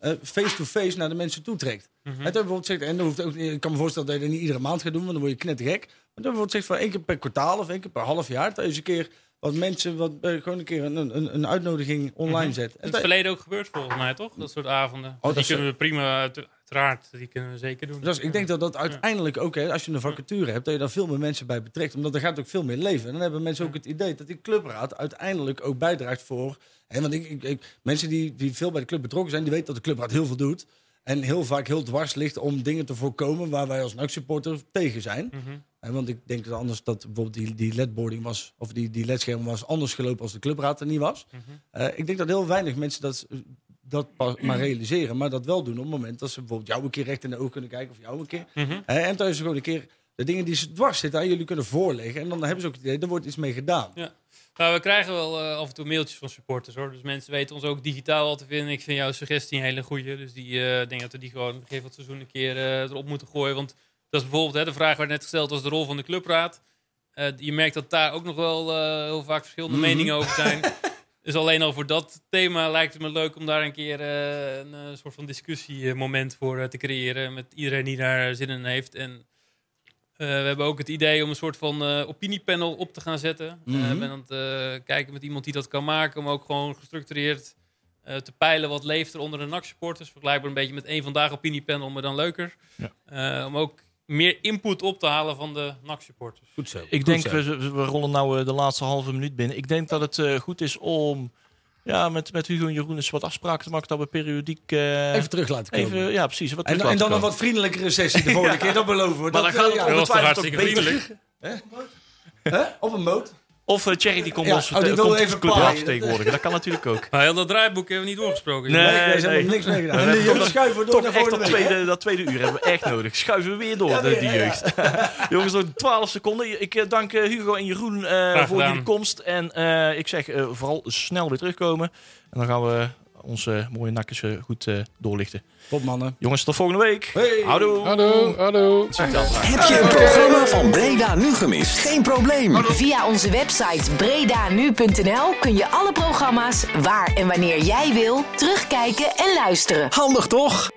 eh, face-to-face naar de mensen toetrekt. Mhm. En dat bijvoorbeeld zegt, en dan hoeft ook, ik kan me voorstellen dat je dat niet iedere maand gaat doen, want dan word je knettergek. Maar dat bijvoorbeeld zegt van één keer per kwartaal of één keer per half jaar, dat je eens een keer wat mensen, wat, eh, gewoon een keer een, een, een uitnodiging online zet. In het verleden ook gebeurd volgens mij, toch? Dat soort avonden. dat die kunnen we prima, uit- uiteraard, die kunnen we zeker doen. Dus ik denk dat dat uiteindelijk ook, hè, als je een vacature hebt, dat je daar veel meer mensen bij betrekt. Omdat er gaat ook veel meer leven. En dan hebben mensen ook het idee dat die clubraad uiteindelijk ook bijdraagt voor. Want ik, ik, ik- mensen die, die veel bij de club betrokken zijn, die weten dat de clubraad heel veel doet. En heel vaak heel dwars ligt om dingen te voorkomen waar wij als NAC-supporter tegen zijn. Mhm. Want ik denk dat anders dat bijvoorbeeld die, die ledboarding was, of die, die ledscherm was anders gelopen als de clubraad er niet was. Mhm. Eh, ik denk dat heel weinig mensen dat, dat pas maar realiseren, maar dat wel doen op het moment dat ze bijvoorbeeld jou een keer recht in de ogen kunnen kijken of jou een keer. Mhm. Hè, en thuis gewoon een keer de dingen die ze dwars zitten aan jullie kunnen voorleggen. En dan hebben ze ook het idee, er wordt iets mee gedaan. Nou, we krijgen wel eh, af en toe mailtjes van supporters hoor. Dus mensen weten ons ook digitaal al te vinden. Ik vind jouw suggestie een hele goeie. Dus die eh, denk dat we die gewoon een gegeven moment seizoen een keer eh, erop moeten gooien. Want dat is bijvoorbeeld hè, de vraag waar net gesteld was, de rol van de clubraad. Je merkt dat daar ook nog wel heel vaak verschillende Mhm. meningen over zijn. dus alleen al voor dat thema lijkt het me leuk om daar een keer een soort van discussiemoment voor te creëren. Met iedereen die daar zin in heeft. En we hebben ook het idee om een soort van eh, opiniepanel op te gaan zetten. Eh, Ik ben aan het eh, kijken met iemand die dat kan maken. Om ook gewoon gestructureerd eh, te peilen wat leeft er onder de NAC-supporters. Vergelijkbaar een beetje met één vandaag opiniepanel, maar dan leuker. Eh, om ook meer input op te halen van de NAC-supporters. Goed zo. Ik Goed denk, zo. we, we rollen nou eh, de laatste halve minuut binnen. Ik denk dat het eh, goed is om ja, met, met Hugo en Jeroen eens wat afspraken te maken. Dat we periodiek... eh, Even terug laten komen. even- ja, precies. Wat en, en dan laten een wat vriendelijkere sessie de volgende keer, dat beloven we. Maar dat, dan gaat het eh, om ja. Hartstikke vriendelijk. Hè? Op een moot. Of eh, Thierry die komt Ja, ons oh, die wil even. Dat kan natuurlijk ook. Maar heel dat draaiboek hebben we niet doorgesproken. Nee. Nee, nee, ze hebben niks mee gedaan. De jeugd schuiven door Toch naar echt dat tweede, dat tweede uur hebben we echt nodig. Schuiven we weer door, Ja, de, die ja, ja. jeugd. Jongens, nog 12 seconden. Ik eh, dank eh, Hugo en Jeroen eh, voor jullie komst. En eh, ik zeg vooral snel weer terugkomen. En dan gaan we onze mooie nakjes eh, goed eh, doorlichten. Top mannen. Jongens, tot volgende week. Hey. Houdoe. Hallo, hallo. Maar. Heb je een programma van Breda nu gemist? Geen probleem. Via onze website bredanu.nl kun je alle programma's waar en wanneer jij wil terugkijken en luisteren. Handig toch?